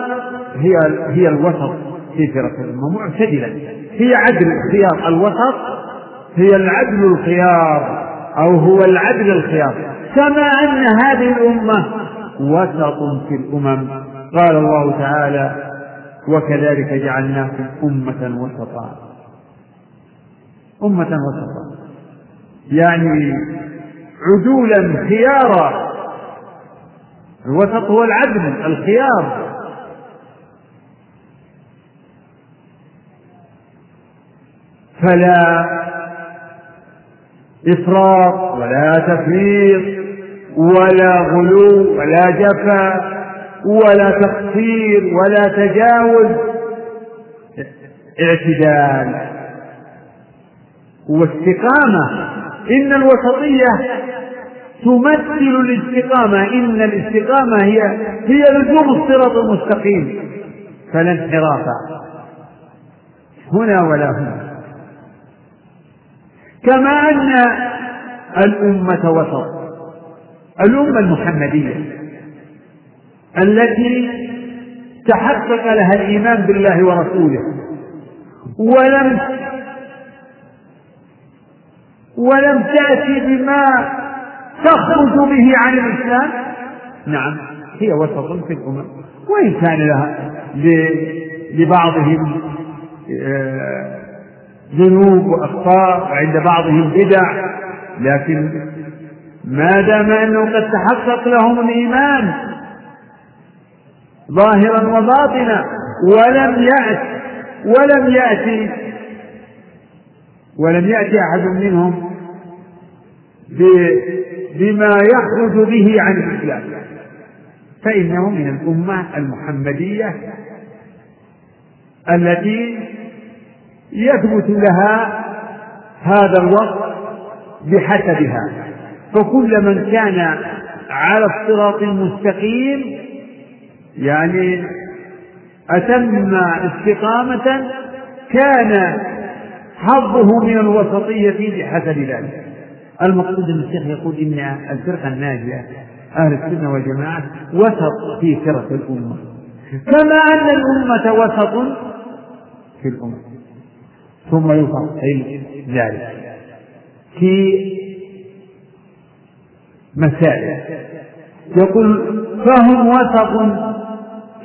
هي هي الوسط في فرق الأمة معتدلة هي عدل الخيار الوسط هي العدل الخيار أو هو العدل الخيار. كما أن هذه الأمة وسط في الأمم. قال الله تعالى وكذلك جعلناكم أمة وسطا. أمة وسطا. يعني عدولا خيارا. الوسط هو العدل الخيار. فلا إفراط ولا تفريط ولا غلو ولا جفا ولا تقصير ولا تجاوز. اعتدال. واستقامة. إن الوسطية تمثل الاستقامة. إن الاستقامة هي هي لزوم الصراط المستقيم. فلا انحراف. هنا ولا هنا كما أن الأمة وسط. الأمة المحمدية. التي تحقق لها الإيمان بالله ورسوله. ولم ولم تأتي بما تخرج به عن الإسلام؟ نعم هي وسط في الأمم. وإن كان لها لبعضهم آه، ذنوب وأخطاء وعند بعضهم بدع لكن ما دام أنه قد تحقق لهم الإيمان ظاهرا وباطنا ولم يأت ولم يأتي ولم يأتي أحد منهم بما يخرج به عن الإسلام. فإنه من الأمة المحمدية التي يثبت لها هذا الوصف بحسبها. فكل من كان على الصراط المستقيم يعني أتم استقامة كان حظه من الوسطية بحسب ذلك. المقصود أن الشيخ يقول إن الفرقة الناجية أهل السنة والجماعة وسط في فرق الأمة. كما أن الأمة وسط في الأمة. ثم يفصل ذلك. في مسائل. يقول فهم وسط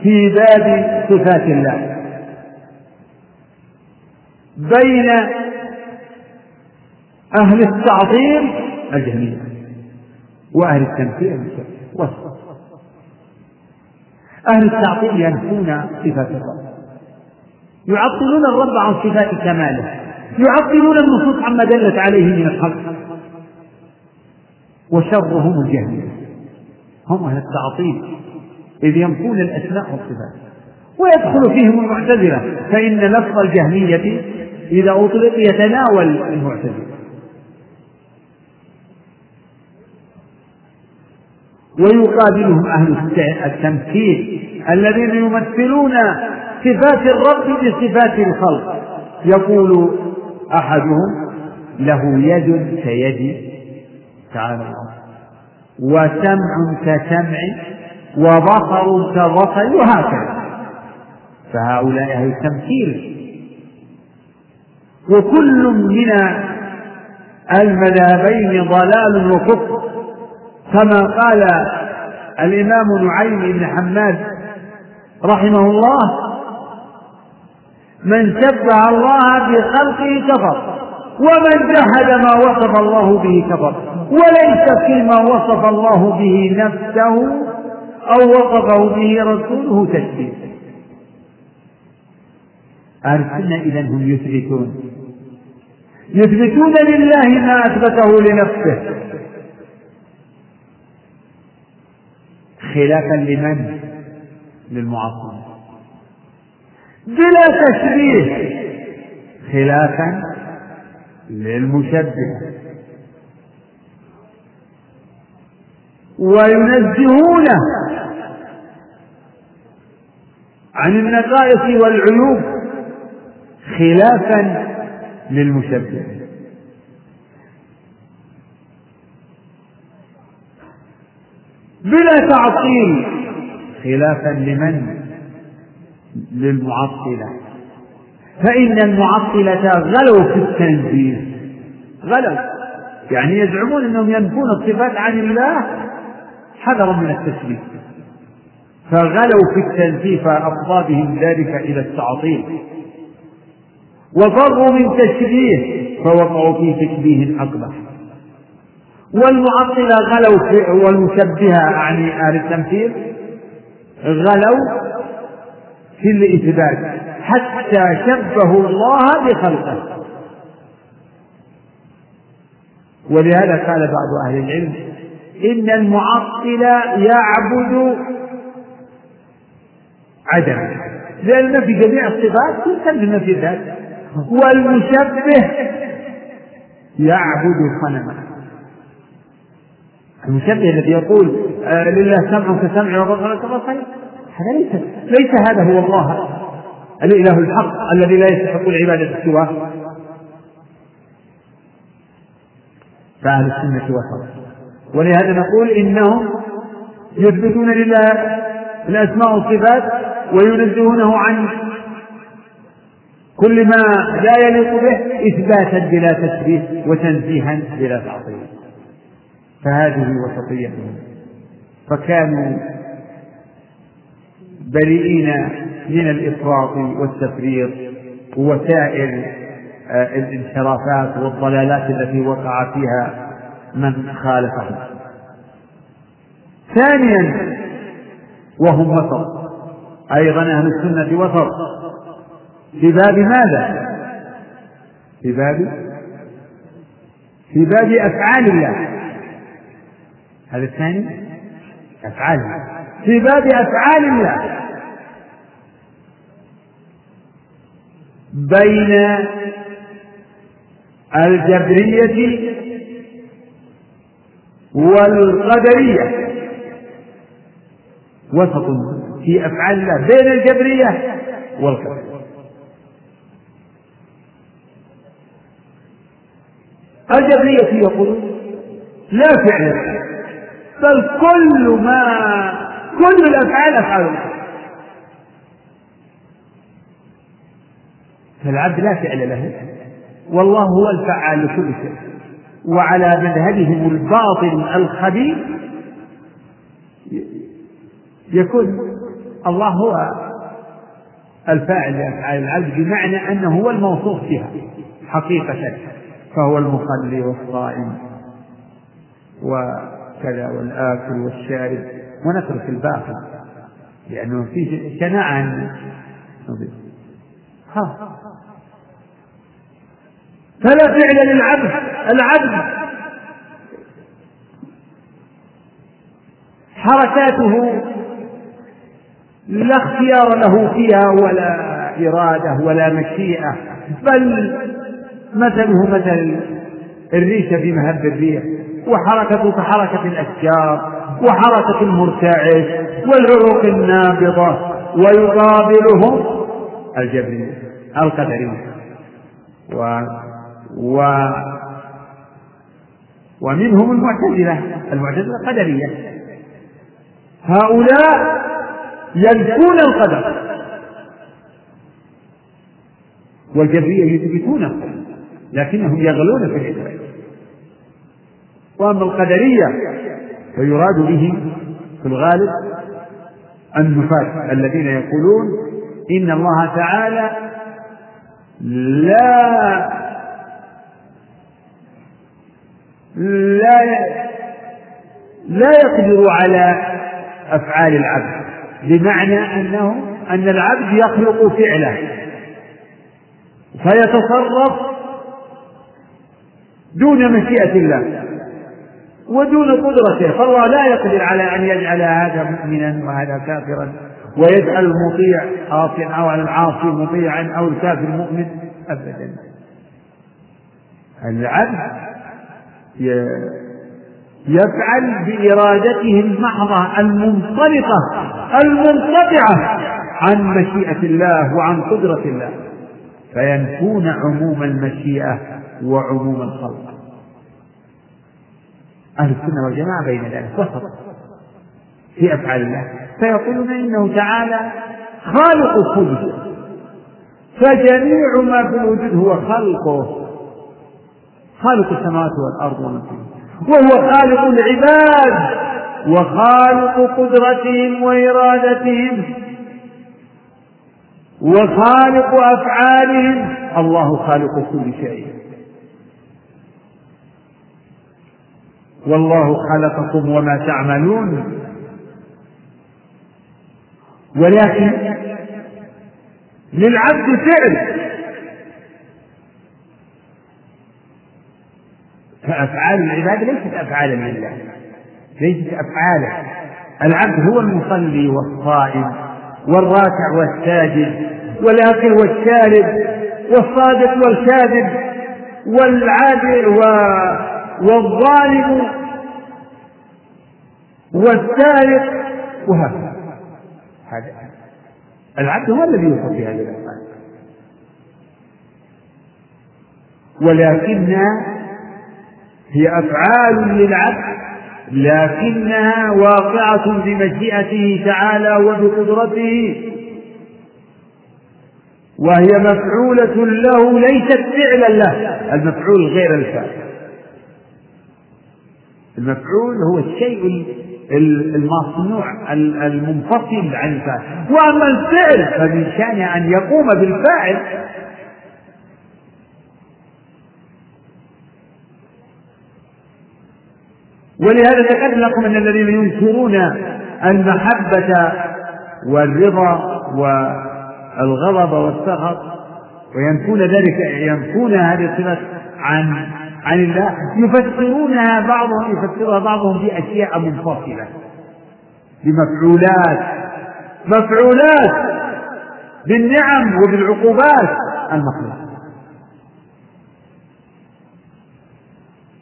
في باب صفات الله. بين أهل التعظيم الجميع وأهل التمثيل وسط أهل التعطيل ينفون صفات الرب. يعطلون الرب عن صفات كماله. يعطلون النصوص عما دلت عليه من الخلق. وشرهم الجهمية هم أهل التعطيل إذ ينفون الأسماء والصفات. ويدخل فيهم المعتزلة. فإن لفظ الجهمية إذا أطلق يتناول المعتزلة. ويقابلهم أهل التمثيل الذين يمثلون صفات الرب بصفات الخلق. يقول أحدهم له يد كيد تعالى وسمع كسمع وبصر كبصر وهكذا. فهؤلاء أهل التمثيل. وكل من المذهبين ضلال وكفر كما قال الإمام نعيم بن حماد رحمه الله من شبه الله بخلقه كفر ومن جحد ما وصف الله به كفر وليس فيما وصف الله به نفسه أو وصفه به رسوله تشبيه. أهل السنة إذا هم يثبتون يثبتون لله ما أثبته لنفسه. خلافا لمن؟ للمعصم بلا تشبيه خلافا للمشبه وينزهونه عن النقائص والعيوب خلافا للمشبه. بلا تعطيل. خلافا لمن؟ للمعطلة. فإن المعطلة غلوا في التنزيه. غلوا يعني يزعمون أنهم ينفون الصفات عن الله. حذرا من التشبيه. فغلوا في التنزيه فأفضى بهم ذلك إلى التعطيل. وفروا من تشبيه فوقعوا في تشبيه أقبح والمعطلة غلوا في والمشبهة يعني أهل التمثيل غلوا في الإثبات حتى شبهوا الله بخلقه. ولهذا قال بعض أهل العلم إن المعطل يعبد عدم لأن في جميع الصفات تلزم في الذات والمشبه يعبد صنما. المشبه الذي يقول آه لله سمع كسمع وبصر كبصر هذا ليس ليس هذا هو الله. الإله الحق الذي لا يستحق العبادة سواه. فأهل السنة وسط ولهذا نقول إنهم يثبتون لله الأسماء والصفات وينزهونه عن كل ما لا يليق به إثباتا بلا تشبيه وتنزيها بلا تعطيل. فهذه وسطيتهم. فكانوا بريئين من الإفراط والتفريط وسائر آه، الانحرافات والضلالات التي وقع فيها من خالفهم. ثانيا وهم وسط. أيضا أهل السنة وسط. في باب ماذا؟ في باب؟ في باب أفعال الله. هذا الثاني؟ أفعال. في باب أفعال الله. بين الجبرية والقدرية. وسط في أفعال الله. بين الجبرية والقدرية. الجبرية يقولون لا فعل. بل كل ما كل الأفعال أفعال الله فالعبد لا فعل له. والله هو الفعال لكل شيء. وعلى مذهبهم الباطل الخبيث يكون الله هو الفاعل لأفعال العبد بمعنى أنه هو الموصوف بها حقيقة. فهو المصلي والصائم. وكذا والآكل والشارب. ونترك الباقي. لأنه في شناعة. فلا فعل للعبد. العبد حركاته لا اختيار له فيها ولا إرادة ولا مشيئة. بل مثله مثل الريشة في مهب الريح وحركته كحركة الأشجار وحركة المرتعش والعروق النابضة ويقابلهم الجبرية القدرية و و ومنهم المعتزلة المعتزلة القدرية. هؤلاء ينفون القدر والجبرية يثبتونه. لكنهم يغلون في الإثبات وأما القدرية فيراد به في الغالب النفاة الذين يقولون إن الله تعالى لا لا لا يقدر على أفعال العبد بمعنى أنه أن العبد يخلق فعله فيتصرف دون مشيئة الله ودون قدرته فالله لا يقدر على أن يجعل هذا مؤمنا وهذا كافرا ويجعل المطيع عاصيا أو العاصي مطيعا أو الكافر مؤمن أبدا. العبد يفعل بإرادته المحضة المنطلقة المنقطعة عن مشيئة الله وعن قدرة الله فينفون عموم المشيئة وعموم الخلق. أهل السنة والجماعة بين ذلك وسط في أفعال الله. فيقولون إنه تعالى خالق كل شيء. فجميع ما في الوجود هو خلقه. خالق السماوات والأرض ومن وهو خالق العباد وخالق قدرتهم وإرادتهم وخالق أفعالهم. الله خالق كل شيء. والله خلقكم وما تعملون. ولكن للعبد فعل. فأفعال العباد ليست أفعالا لله ليست أفعالا. العبد هو المصلي والصائم والراكع والساجد والآكل والشارب والصادق والكاذب والعادل والظالم والسارق وهكذا هذا. العبد هو الذي يوصف بهذه الأفعال ولكن هي أفعال للعبد لكنها واقعة بمشيئته تعالى وبقدرته. وهي مفعولة له ليست فعلا له. المفعول غير الفاعل. المفعول هو الشيء المصنوع المنفصل عن الفاعل. وأما الفعل فمن شأنه أن يقوم بالفاعل. ولهذا ذكرت لكم أن الذين ينكرون المحبة والرضا والغضب والسخط وينفون ذلك ينفون هذه الصفات عن عن الله. يفسرونها بعضهم يفسرها بعضهم بأشياء منفصلة. بمفعولات. مفعولات بالنعم وبالعقوبات. المخلوقة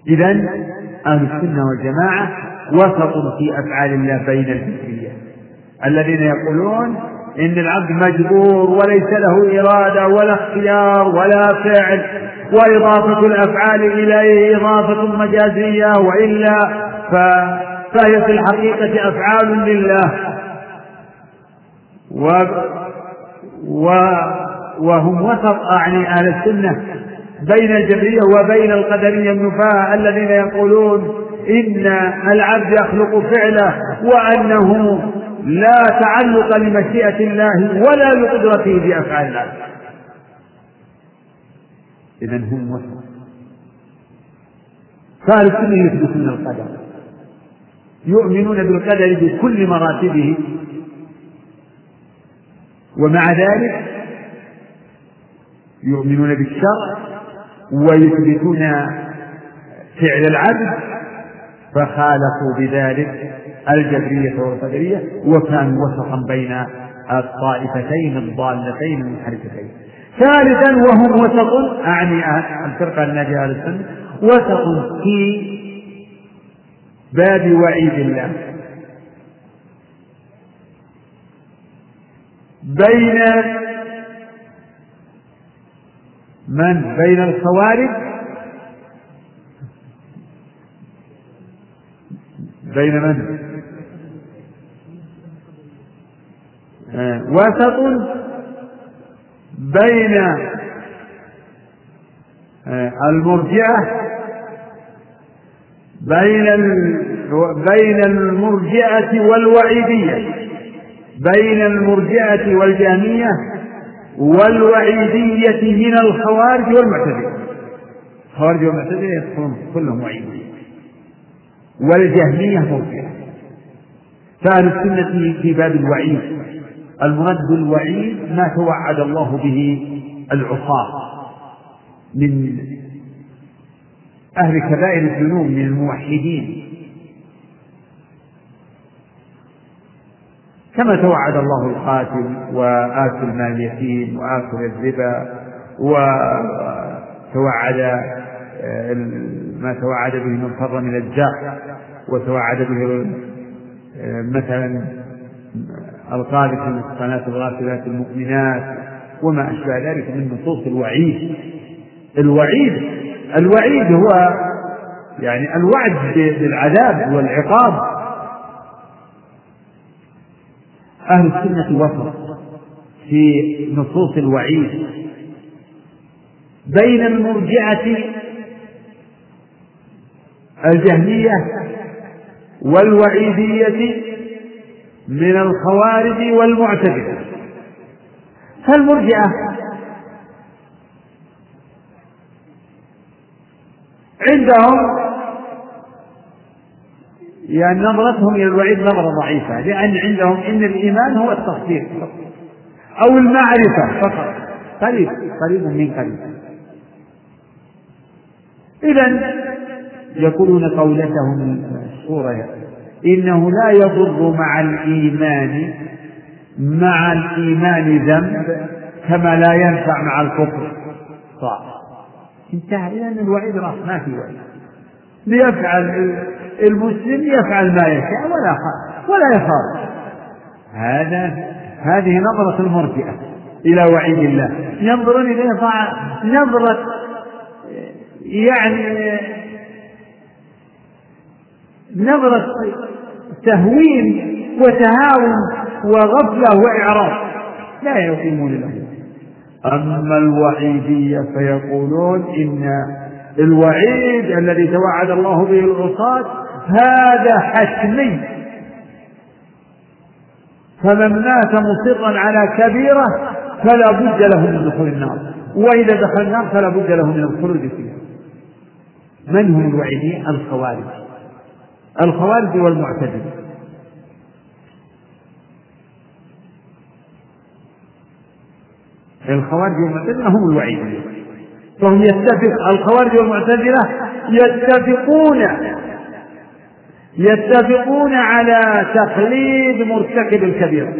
إذا أهل السنة والجماعة وسط في أفعال الله بين الفكرية. الذين يقولون إن العبد مجبور وليس له إرادة ولا اختيار ولا فعل. وإضافة الأفعال إليه إضافة مجازية وإلا فهي في الحقيقة أفعال لله. و و وهم وسط أعني أهل السنة بين الجبرية وبين القدرية النفاة الذين يقولون إن العبد يخلق فعله وأنه لا تعلق لمشيئة الله ولا لقدرته بأفعال الله. إذا هم وسط فأهل السنة يثبتون القدر. يؤمنون بالقدر بكل مراتبه. ومع ذلك يؤمنون بالشرع ويثبتون فعل العبد فخالفوا بذلك الجبرية والقدرية وكانوا وسطا بين الطائفتين الضالتين المنحرفتين. ثالثا وهم وسط أعني الفرقة الناجية أهل السنة. وسط في باب وعيد الله. بين من؟ بين الخوارج. بين من؟ آه، وسط بين آه، المرجئة بين بين المرجئة والوعيدية بين المرجئة والجهمية والوعيدية من الخوارج والمعتزلة الخوارج والمعتزلة يدخلون كلهم وعيدية. والجهمية مرجئة. فأهل السنة في باب الوعيد. المرد بالوعيد ما توعد الله به العصاة من أهل كبائر الذنوب من الموحدين. كما توعد الله القاتل وآكل مال اليتيم وآكل الربا وتوعد آه، ما توعد به من فر من الجاه وتوعد به آه، مثلا القاذف المحصنات الغافلات المؤمنات وما أشبه ذلك من نصوص الوعيد. الوعيد الوعيد هو يعني الوعد بالعذاب والعقاب. أهل السنة وسط في نصوص الوعيد. بين المرجعة الجهمية والوعيدية من الخوارج والمعتزلة. فالمرجعة عندهم يعني نظرتهم إلى الوعيد نظرة ضعيفة لأن عندهم إن الإيمان هو التصديق أو المعرفة فقط. قريب قريب من قريب. إذا يقولون قولتهم المشهورة إنه لا يضر مع الإيمان مع الإيمان ذنب كما لا ينفع مع الكفر. صح. انتهى. إذا الوعيد راس ما في وعيد. ليفعل المسلم يفعل ما يشاء ولا ولا يخاف. هذا هذه نظرة المرجئة إلى وعيد الله. ينظرون إليه نظرة يعني نظرة تهوين وتهاون وغفلة وإعراض. لا يقيمون له. أما الوعيدية فيقولون إن الوعيد الذي توعد الله به العصاة هذا حتمي. فمن مات مصرا على كبيرة فلا بد له من دخول النار. وإذا دخل النار فلا بد له من الخلود فيها. من هم الوعيدين الخوارج. الخوارج والمعتزلة الخوارج والمعتزلة هم الوعيدين فهم يتفق الخوارج والمعتزلة يتفقون يتفقون على تخليد مرتكب الكبيرة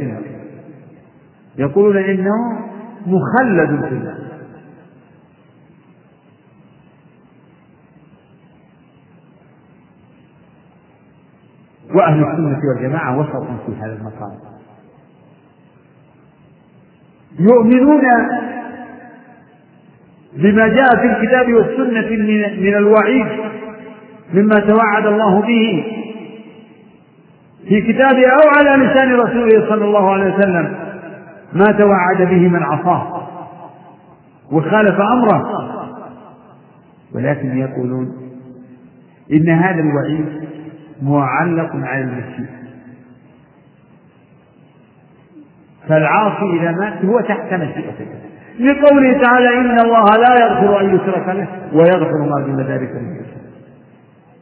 يقولون إنه مخلد في النار. وأهل السنة والجماعة وسط في هذا المقام يؤمنون بما جاء في الكتاب والسنة من الوعيد مما توعد الله به في كتابه أو على لسان رسوله صلى الله عليه وسلم ما توعد به من عصاه وخالف أمره. ولكن يقولون إن هذا الوعيد معلق على المشيئة فالعاصي إذا مات هو تحت مشيئته لقوله تعالى إن الله لا يغفر أن يشرك به ويغفر ما دون ذلك من يشاء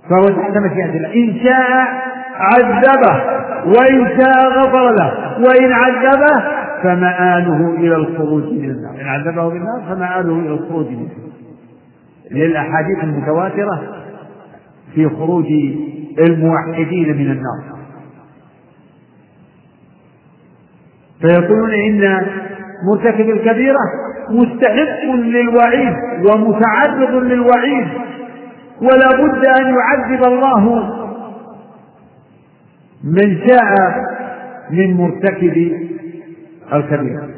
فهو تحت مشيئة الله إن شاء عذبه وإن شاء غفر له وإن عذبه فمآله إلى الخروج من النار. إن عذبه بالنار فمآله إلى الخروج منه للأحاديث المتواترة في خروج الموحدين من النار. فيقولون إن مرتكب الكبيرة مستحق للوعيد ومتعرض للوعيد ولا بد أن يعذب الله من شاء من مرتكب الكبيرة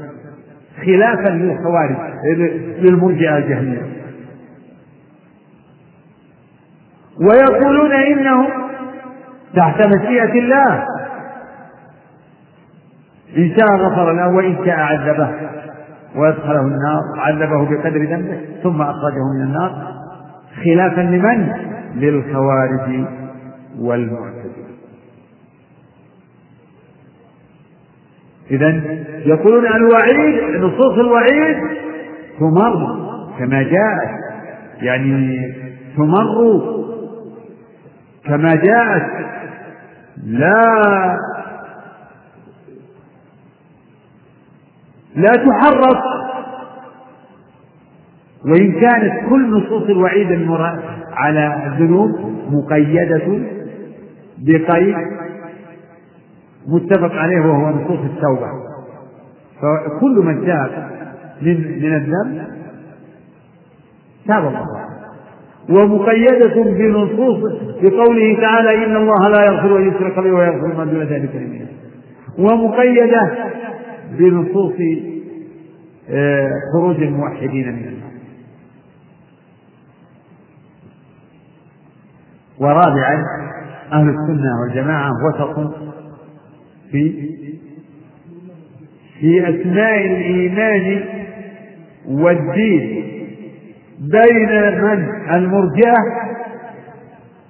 خلافا للخوارج للمرجئة الجهمية. ويقولون إنه تحت مشيئة الله. إن شاء غفر له وإن شاء عذبه. ويدخله النار عذبه بقدر ذنبه ثم أخرجه من النار. خلافا لمن؟ للخوارج والمعتزلة إذا يقولون الوعيد نصوص الوعيد تمر كما جاءت. يعني تمر كما جاءت لا لا تحرف وإن كانت كل نصوص الوعيد على الذنوب مقيدة بقيد متفق عليه وهو نصوص التوبة. فكل من تاب من من الذنب تاب الله. ومقيدة بنصوص بقوله تعالى إن الله لا يغفر أن يشرك به ويغفر ما دون ذلك لمن ومقيدة بنصوص آه، خروج الموحدين من النار. ورابعا أهل السنة والجماعة وسط في في أثناء الإيمان والدين. بين من؟ المرجئة.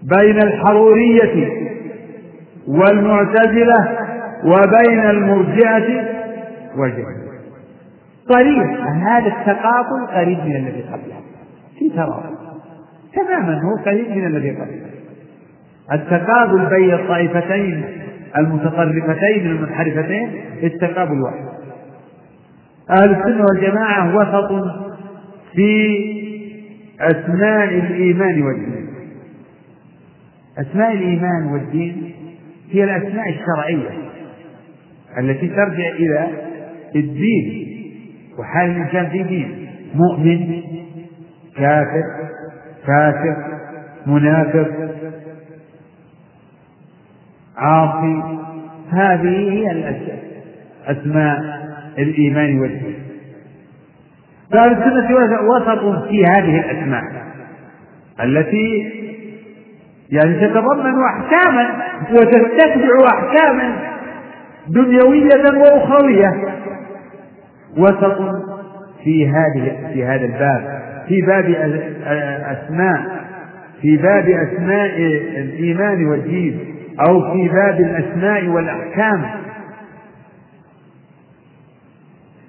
بين الحرورية والمعتزلة وبين المرجئة والجهمية قريب هذا التقابل قريب من الذي قبله. في ترابط تماما هو قريب من الذي قبله. التقابل بين الطائفتين المتطرفتين المنحرفتين التقابل واحد. أهل السنة والجماعة وسط في أسماء الإيمان والدين. أسماء الإيمان والدين هي الأسماء الشرعية التي ترجع إلى الدين وحال الإنسان في دين. مؤمن كافر فاسق منافق عاصي. هذه هي الأشياء أسماء الإيمان والدين. فأهل السنة وسط في هذه الأسماء التي يعني تتضمن أحكاما وتستتبع أحكاما دنيوية وأخروية. وسط في هذه في هذا الباب في باب أسماء في باب أسماء الإيمان والدين أو في باب الأسماء والأحكام.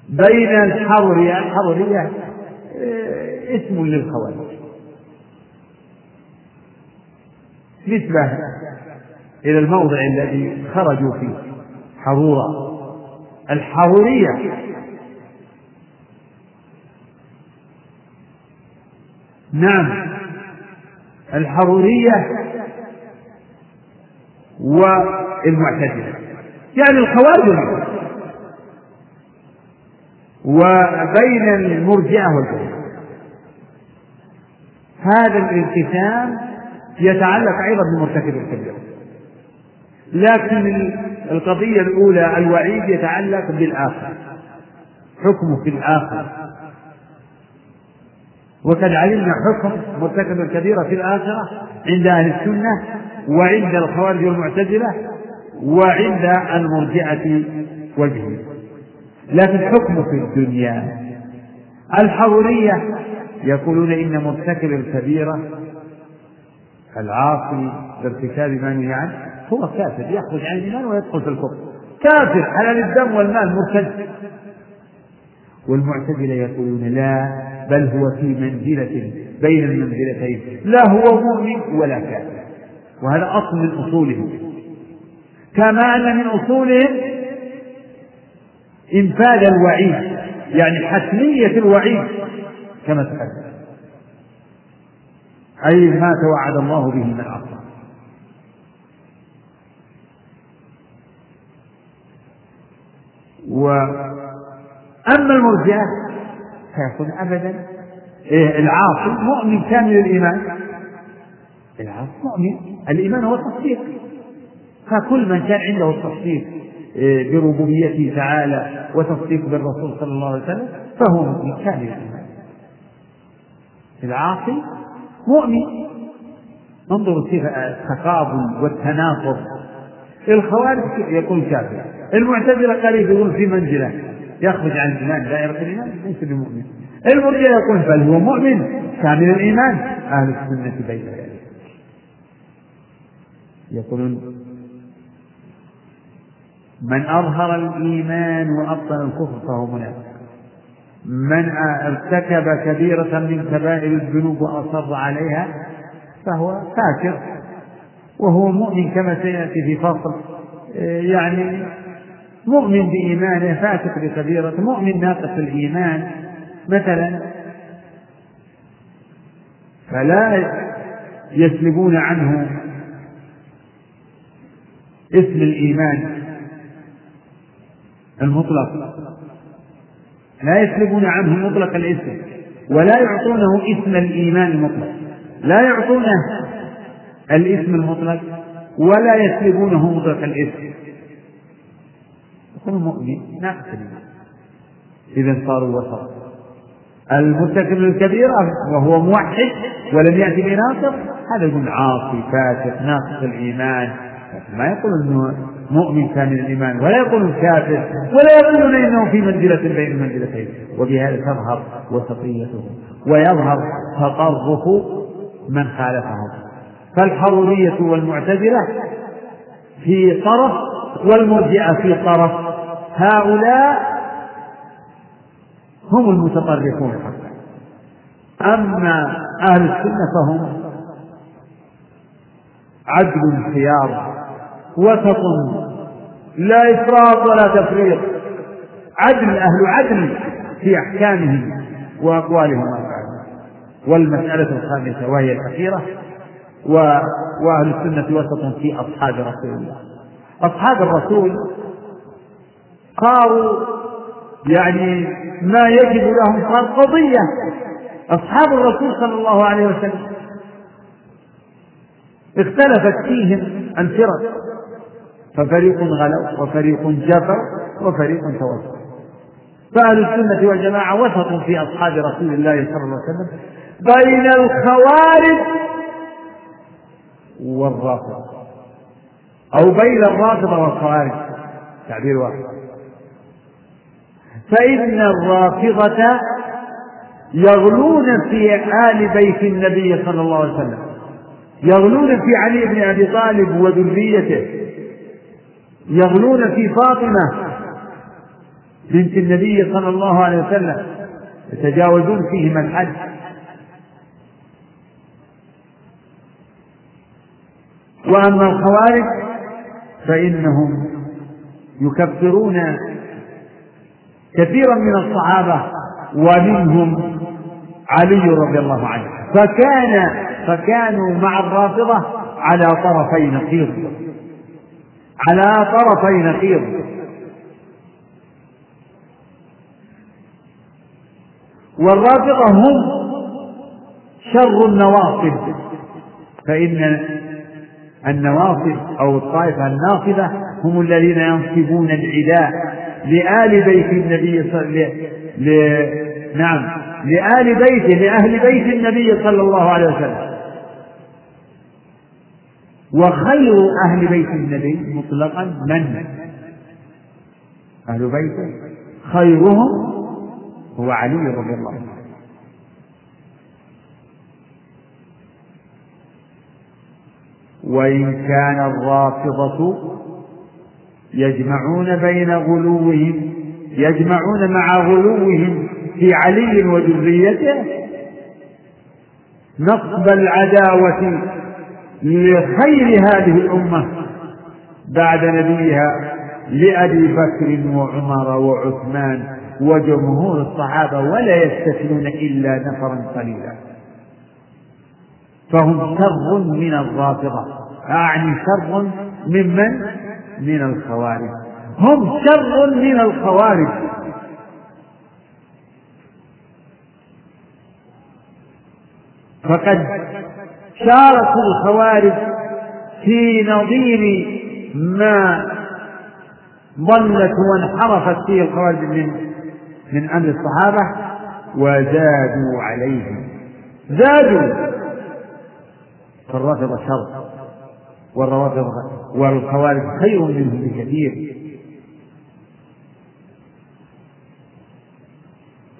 بين الحرورية آه، اسم للخوارج. نسبة إلى الموضع الذي خرجوا فيه حرورة الحرورية نعم الحرورية والمعتزلة. يعني الخوارج. وبين المرجئة والجهمية هذا الانقسام يتعلق أيضا بمرتكب الكبيرة لكن القضية الأولى الوعيد يتعلق بالآخر. حكمه في الآخر. وقد علمنا حكم مرتكب الكبيرة في الآخرة عند أهل السنة وعند الخوارج والمعتزلة وعند المرجئة والجهمية. لكن حكمه في الدنيا. الحرورية يقولون إن مرتكب الكبيرة العاصي بارتكاب ما نهي عنه هو كافر يخرج عن الإيمان ويدخل في الكفر. كافر حلال الدم والمال مرتد. والمعتزلة يقولون لا بل هو في منزلة بين المنزلتين. لا هو مؤمن ولا كافر. وهذا أصل من أصولهم. كما أن من أصولهم إنفاذ الوعيد يعني حتمية الوعيد كما تقدم أي ما توعد الله به من عصى وأما المرجئة فيقول أبدا. إيه العاصي مؤمن كامل الإيمان العاصي مؤمن. الإيمان هو التصديق. فكل من كان عنده التصديق بربوبيته تعالى وتصديق بالرسول صلى الله عليه وسلم فهو مؤمن كامل. العاصي مؤمن. انظروا كيف التقابل والتناقض الخوارج يقول كافر المعتزلة قريب يقول في منزلة. يخرج عن الإيمان دائرة الإيمان ليس بمؤمن. المرجع يقول بل هو مؤمن كامل الإيمان. أهل السنة بين ذلك. يقولون من أظهر الإيمان وأبطن الكفر فهو منافق. من ارتكب كبيرة من كبائر الذنوب وأصر عليها فهو فاكر وهو مؤمن كما سيأتي في فصل. يعني مؤمن بإيمانه فاسق بكبيرة مؤمن ناقص الإيمان. مثلا فلا يسلبون عنه اسم الإيمان. المطلق. لا يسلبون عنه مطلق الاسم ولا يعطونه اسم الإيمان المطلق لا يعطونه الاسم المطلق ولا يسلبونه مطلق الاسم. يكون مؤمن ناقص إذا صاروا وسط المرتكب للكبيرة وهو موحد ولم يأتي بناصر هذا يقول عاصي فاسق ناقص الإيمان. ما يقول انه مؤمن كامل الإيمان ولا يقول كافر ولا يقولون إنه في منزلة بين المنزلتين. وبهذا تظهر وسطيته ويظهر تطرف من خالفهم فالحرورية والمعتزلة في طرف والمرجئة في طرف. هؤلاء هم المتطرفون. حقا أما أهل السنة فهم عدل خيار وسط لا إفراط ولا تفريط. عدل أهل عدل في أحكامهم وأقوالهم. وأفعالهم والمسألة الخامسة وهي الأخيرة وأهل السنة وسط في أصحاب رسول الله. أصحاب الرسول صاروا يعني ما يجب لهم صار قضية. أصحاب الرسول صلى الله عليه وسلم اختلفت فيهم الفرق. ففريق غلوا وفريق جفر وفريق توسط فأهل السنة والجماعة وسط في أصحاب رسول الله صلى الله عليه وسلم بين الخوارج والرافضة. أو بين الرافضة والخوارج. تعبير واحد. فإن الرافضة يغلون في آل بيت النبي صلى الله عليه وسلم. يغلون في علي بن أبي طالب وذريته. يغلون في فاطمة بنت النبي صلى الله عليه وسلم يتجاوزون فيهم الحد وأما الخوارج فإنهم يكفرون كثيرا من الصحابة ومنهم علي رضي الله عنه. فكان فكانوا مع الرافضة على طرفي نقيض. على طرفي نقيض. والرافضة هم شر النواصب. فإن النواصب أو الطائفة الناصبة هم الذين ينصبون العداء لآل بيت النبي صلى نعم لآل بيته لأهل بيت النبي صلى الله عليه وسلم. وخير أهل بيت النبي مطلقا من؟ أهل بيته خيرهم هو علي رضي الله عنه وإن كان الرافضة يجمعون بين غلوهم يجمعون مع غلوهم في علي وذريته نصب العداوة لخير هذه الأمة بعد نبيها لأبي بكر وعمر وعثمان وجمهور الصحابة ولا يستثنون إلا نفرا قليلا. فهم شر من الرافضة. أعني شر ممن من الخوارج. هم شر من الخوارج. فقد شاركوا الخوارج في نظير ما ضلت وانحرفت فيه الخوارج من من أمر الصحابة وزادوا عليه زادوا! فالرافضه شر والروافض والخوارج خير منهم بكثير.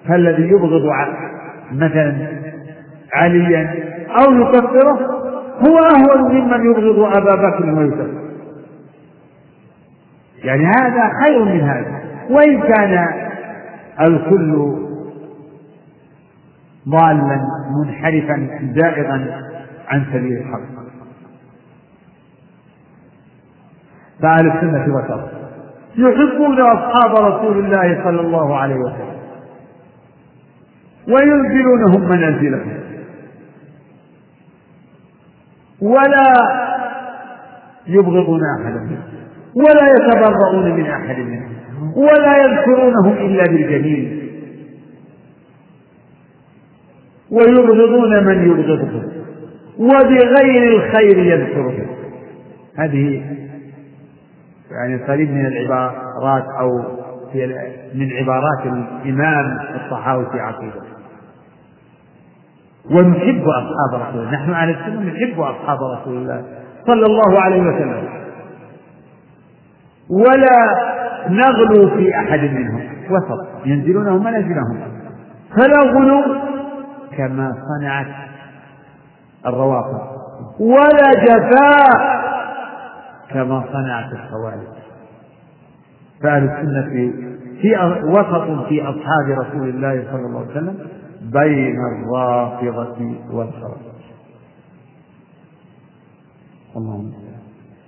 فالذي يبغض مثلا عليا أو يكفره هو أهون ممن يبغض أبا بكر ويكفره يعني هذا خير من هذا. وإن كان الكل ضالا منحرفا زائغا عن سبيل الحق. فأهل السنة وسط يحبون أصحاب رسول الله صلى الله عليه وسلم وينزلونهم منازلهم. ولا يبغضون أحدا منهم ولا يتبرؤون من أحد منهم ولا يذكرونهم إلا بالجميل ويبغضون من يبغضهم وبغير الخير يذكرهم هذه يعني قريب من العبارات أو من عبارات الإمام الطحاوي في عقيدته. ونحب أصحاب رسول الله. نحن على السنة نحب أصحاب رسول الله. صلى الله عليه وسلم. ولا نغلو في أحد منهم. وسط. ينزلونه منازلهم فلا غلو كما صنعت الروافض. ولا جفاء كما صنعت الخوارج فأهل السنة في في وسط في أصحاب رسول الله صلى الله عليه وسلم بين الرافضة والخوارج اللهم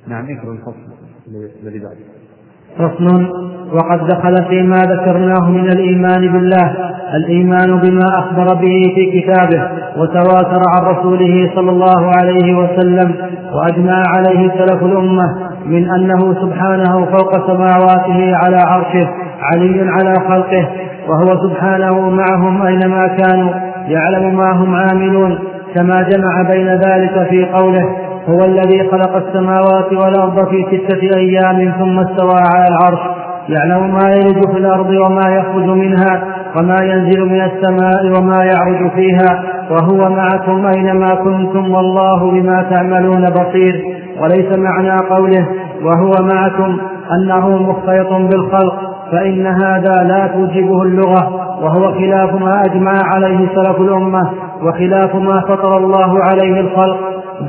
نعم اقرأ الفصل الذي بعده. فصل وقد دخل فيما ذكرناه من الإيمان بالله الإيمان بما أخبر به في كتابه وتواتر عن رسوله صلى الله عليه وسلم وأجمع عليه سلف الأمة من أنه سبحانه فوق سماواته على عرشه علي على خلقه وهو سبحانه معهم أينما كانوا يعلم ما هم عاملون كما جمع بين ذلك في قوله هو الذي خلق السماوات والأرض في ستة أيام ثم استوى على العرش يعلم ما يلج في الأرض وما يخرج منها وما ينزل من السماء وما يعرج فيها وهو معكم أينما كنتم والله بما تعملون بصير وليس معنى قوله وهو معكم أنه مختلط بالخلق. فإن هذا لا توجبه اللغة وهو خلاف ما أجمع عليه سلف الأمة وخلاف ما فطر الله عليه الخلق.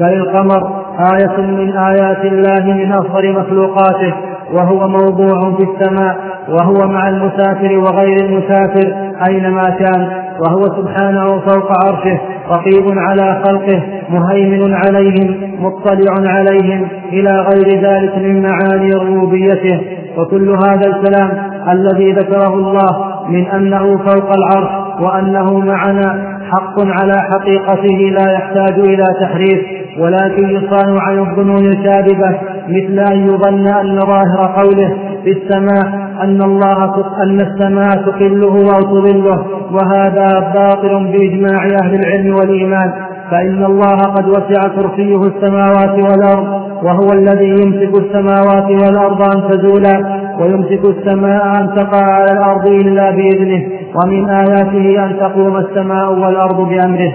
بل القمر آية من آيات الله من أصغر مخلوقاته وهو موضوع في السماء وهو مع المسافر وغير المسافر أينما كان وهو سبحانه فوق عرشه رقيب على خلقه مهيمن عليهم مطلع عليهم إلى غير ذلك من معاني ربوبيته. وكل هذا الكلام الذي ذكره الله من أنه فوق العرش وأنه معنا حق على حقيقته لا يحتاج إلى تحريف ولكن يصان عن الظنون الكاذبة مثل أن يظن أن ظاهر قوله في السماء أن الله أن السماء تقله أو تظله وهذا باطل بإجماع أهل العلم والإيمان فإن الله قد وسع كرسيه السماوات والأرض وهو الذي يمسك السماوات والأرض أن تزولا ويمسك السماء أن تقع على الأرض إلا بإذنه ومن آياته أن تقوم السماء والأرض بأمره.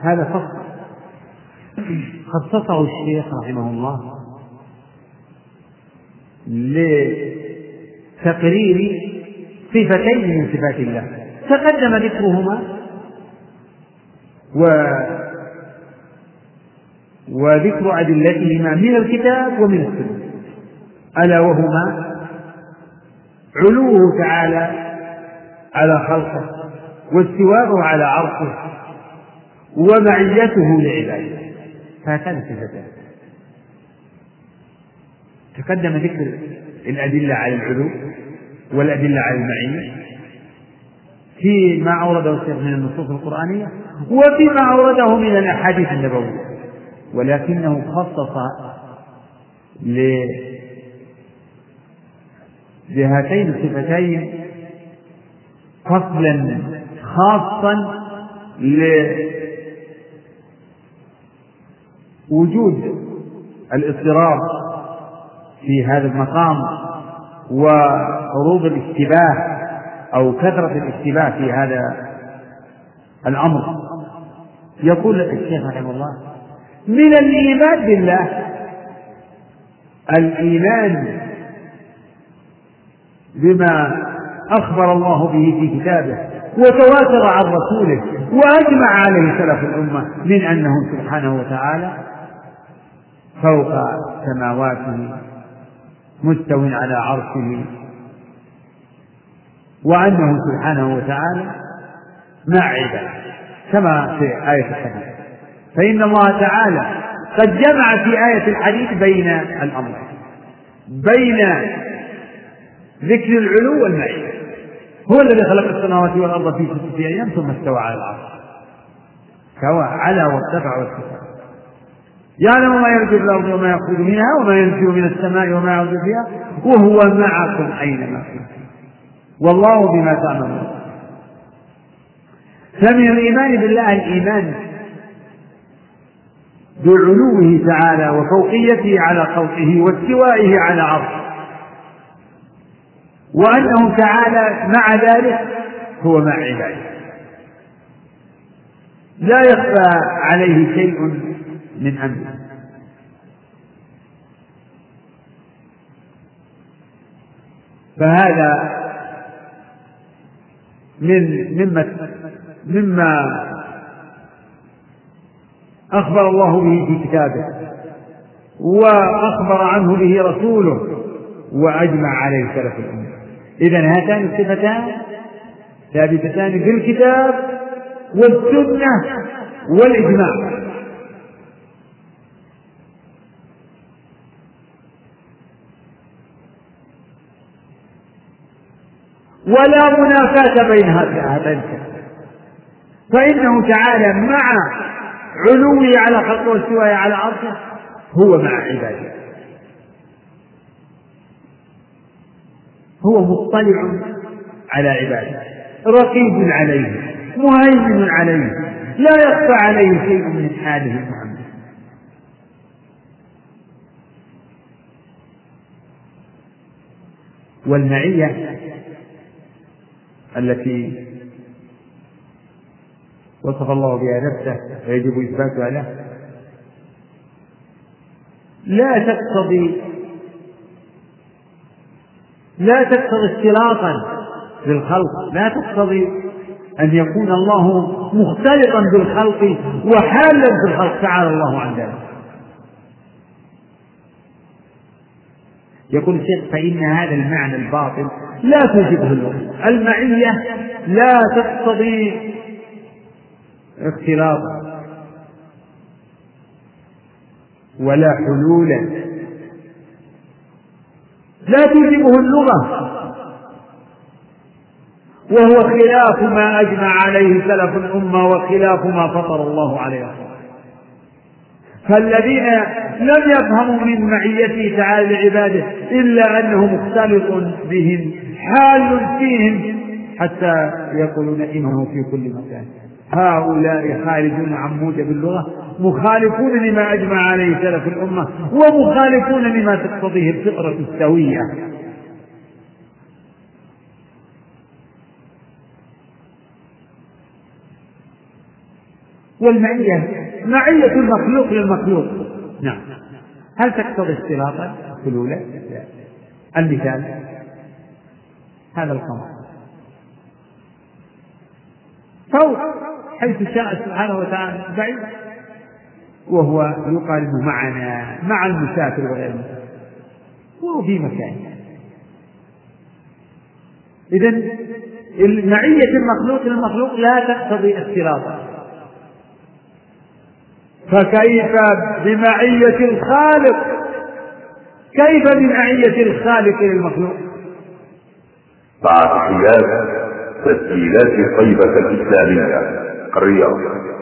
هذا فصل. خصصه الشيخ رحمه الله لتقرير صفتين من صفات الله. تقدم ذكرهما و وذكر أدلتهما من الكتاب ومن السنة. ألا وهما علوه تعالى على خلقه واستواءه على عرشه ومعيته لعباده. هاتان صفتان تقدم ذكر الأدلة على العلو والأدلة على المعية في ما أورده الشيخ من النصوص القرآنية وفيما أورده من الأحاديث النبوية. ولكنه خصص لهاتين الصفتين فصلا خاصا لوجود الاضطراب في هذا المقام وعروض الاشتباه أو كثرة الاشتباه في هذا الأمر. يقول الشيخ رحمه الله من الإيمان بالله. الإيمان بما أخبر الله به في كتابه وتواتر عن رسوله وأجمع عليه سلف الأمة من أنه سبحانه وتعالى فوق سماواته مستو على عرشه وأنه سبحانه وتعالى مع عباده كما في آية الحديث. فإن الله تعالى قد جمع في آية الحديث بين الأمرين بين ذكر العلو والمعية. هو الذي خلق السماوات والأرض في ستة أيام ثم استوى على العرش. سواء على وارتفع وارتفع يعلم ما يرجو في الأرض وما يخرج منها وما ينزل من السماء وما يعرج فيها وهو معكم أينما كنتم. والله بما تعملون. فمن الإيمان بالله الإيمان بعلوه تعالى وفوقيته على خلقه واستوائه على عرشه. وأنه تعالى مع ذلك هو مع عباده. لا يخفى عليه شيء من أمره. فهذا من مما مما أخبر الله به في كتابه وأخبر عنه به رسوله وأجمع عليه سلف الأمة. إذا هاتان الصفتان ثابتتان الكتاب والسنة والإجماع. ولا منافاة بين هاتين فإنه تعالى مع علوه على خلقه واستوائه على عرشه هو مع عباده. هو مطلع على عباده. رقيب عليه مهيمن عليه لا يخفى عليه شيء من حاله محمد. والمعية التي وصف الله بها نفسه ويجب إثباتها له. لا تقتضي لا تقتضي اختلاطا بالخلق. لا تقتضي أن يكون الله مختلطا بالخلق وحالا في الخلق. تعالى الله عن ذلك. يقول الشيخ فإن هذا المعنى الباطل لا توجبه اللغة المعية لا تقتضي اختلاطا ولا حلولا لا توجبه اللغة وهو خلاف ما أجمع عليه سلف الأمة وخلاف ما فطر الله عليه فالذين لم يفهموا من معيته تعالى لعباده إلا أنه مختلط بهم حال فيهم حتى يقولون إنه في كل مكان. هؤلاء خارجون عن موجب اللغة مخالفون لما أجمع عليه سلف الأمة ومخالفون لما تقتضيه الفطرة السوية. والمعية معية المخلوق للمخلوق. نعم. هل تقتضي اختلاطا حلولا؟ المثال هذا القمر. فوق. حيث شاء سبحانه وتعالى بعيد وهو انه معنا مع المسافر وغير المسافر. وهو في مكان. اذا معية المخلوق للمخلوق لا تقتضي اختلاطا فكيف بمعية الخالق؟ كيف بمعية الخالق للمخلوق؟ مع تحيات تسجيلات طيبة الإسلامية الرياض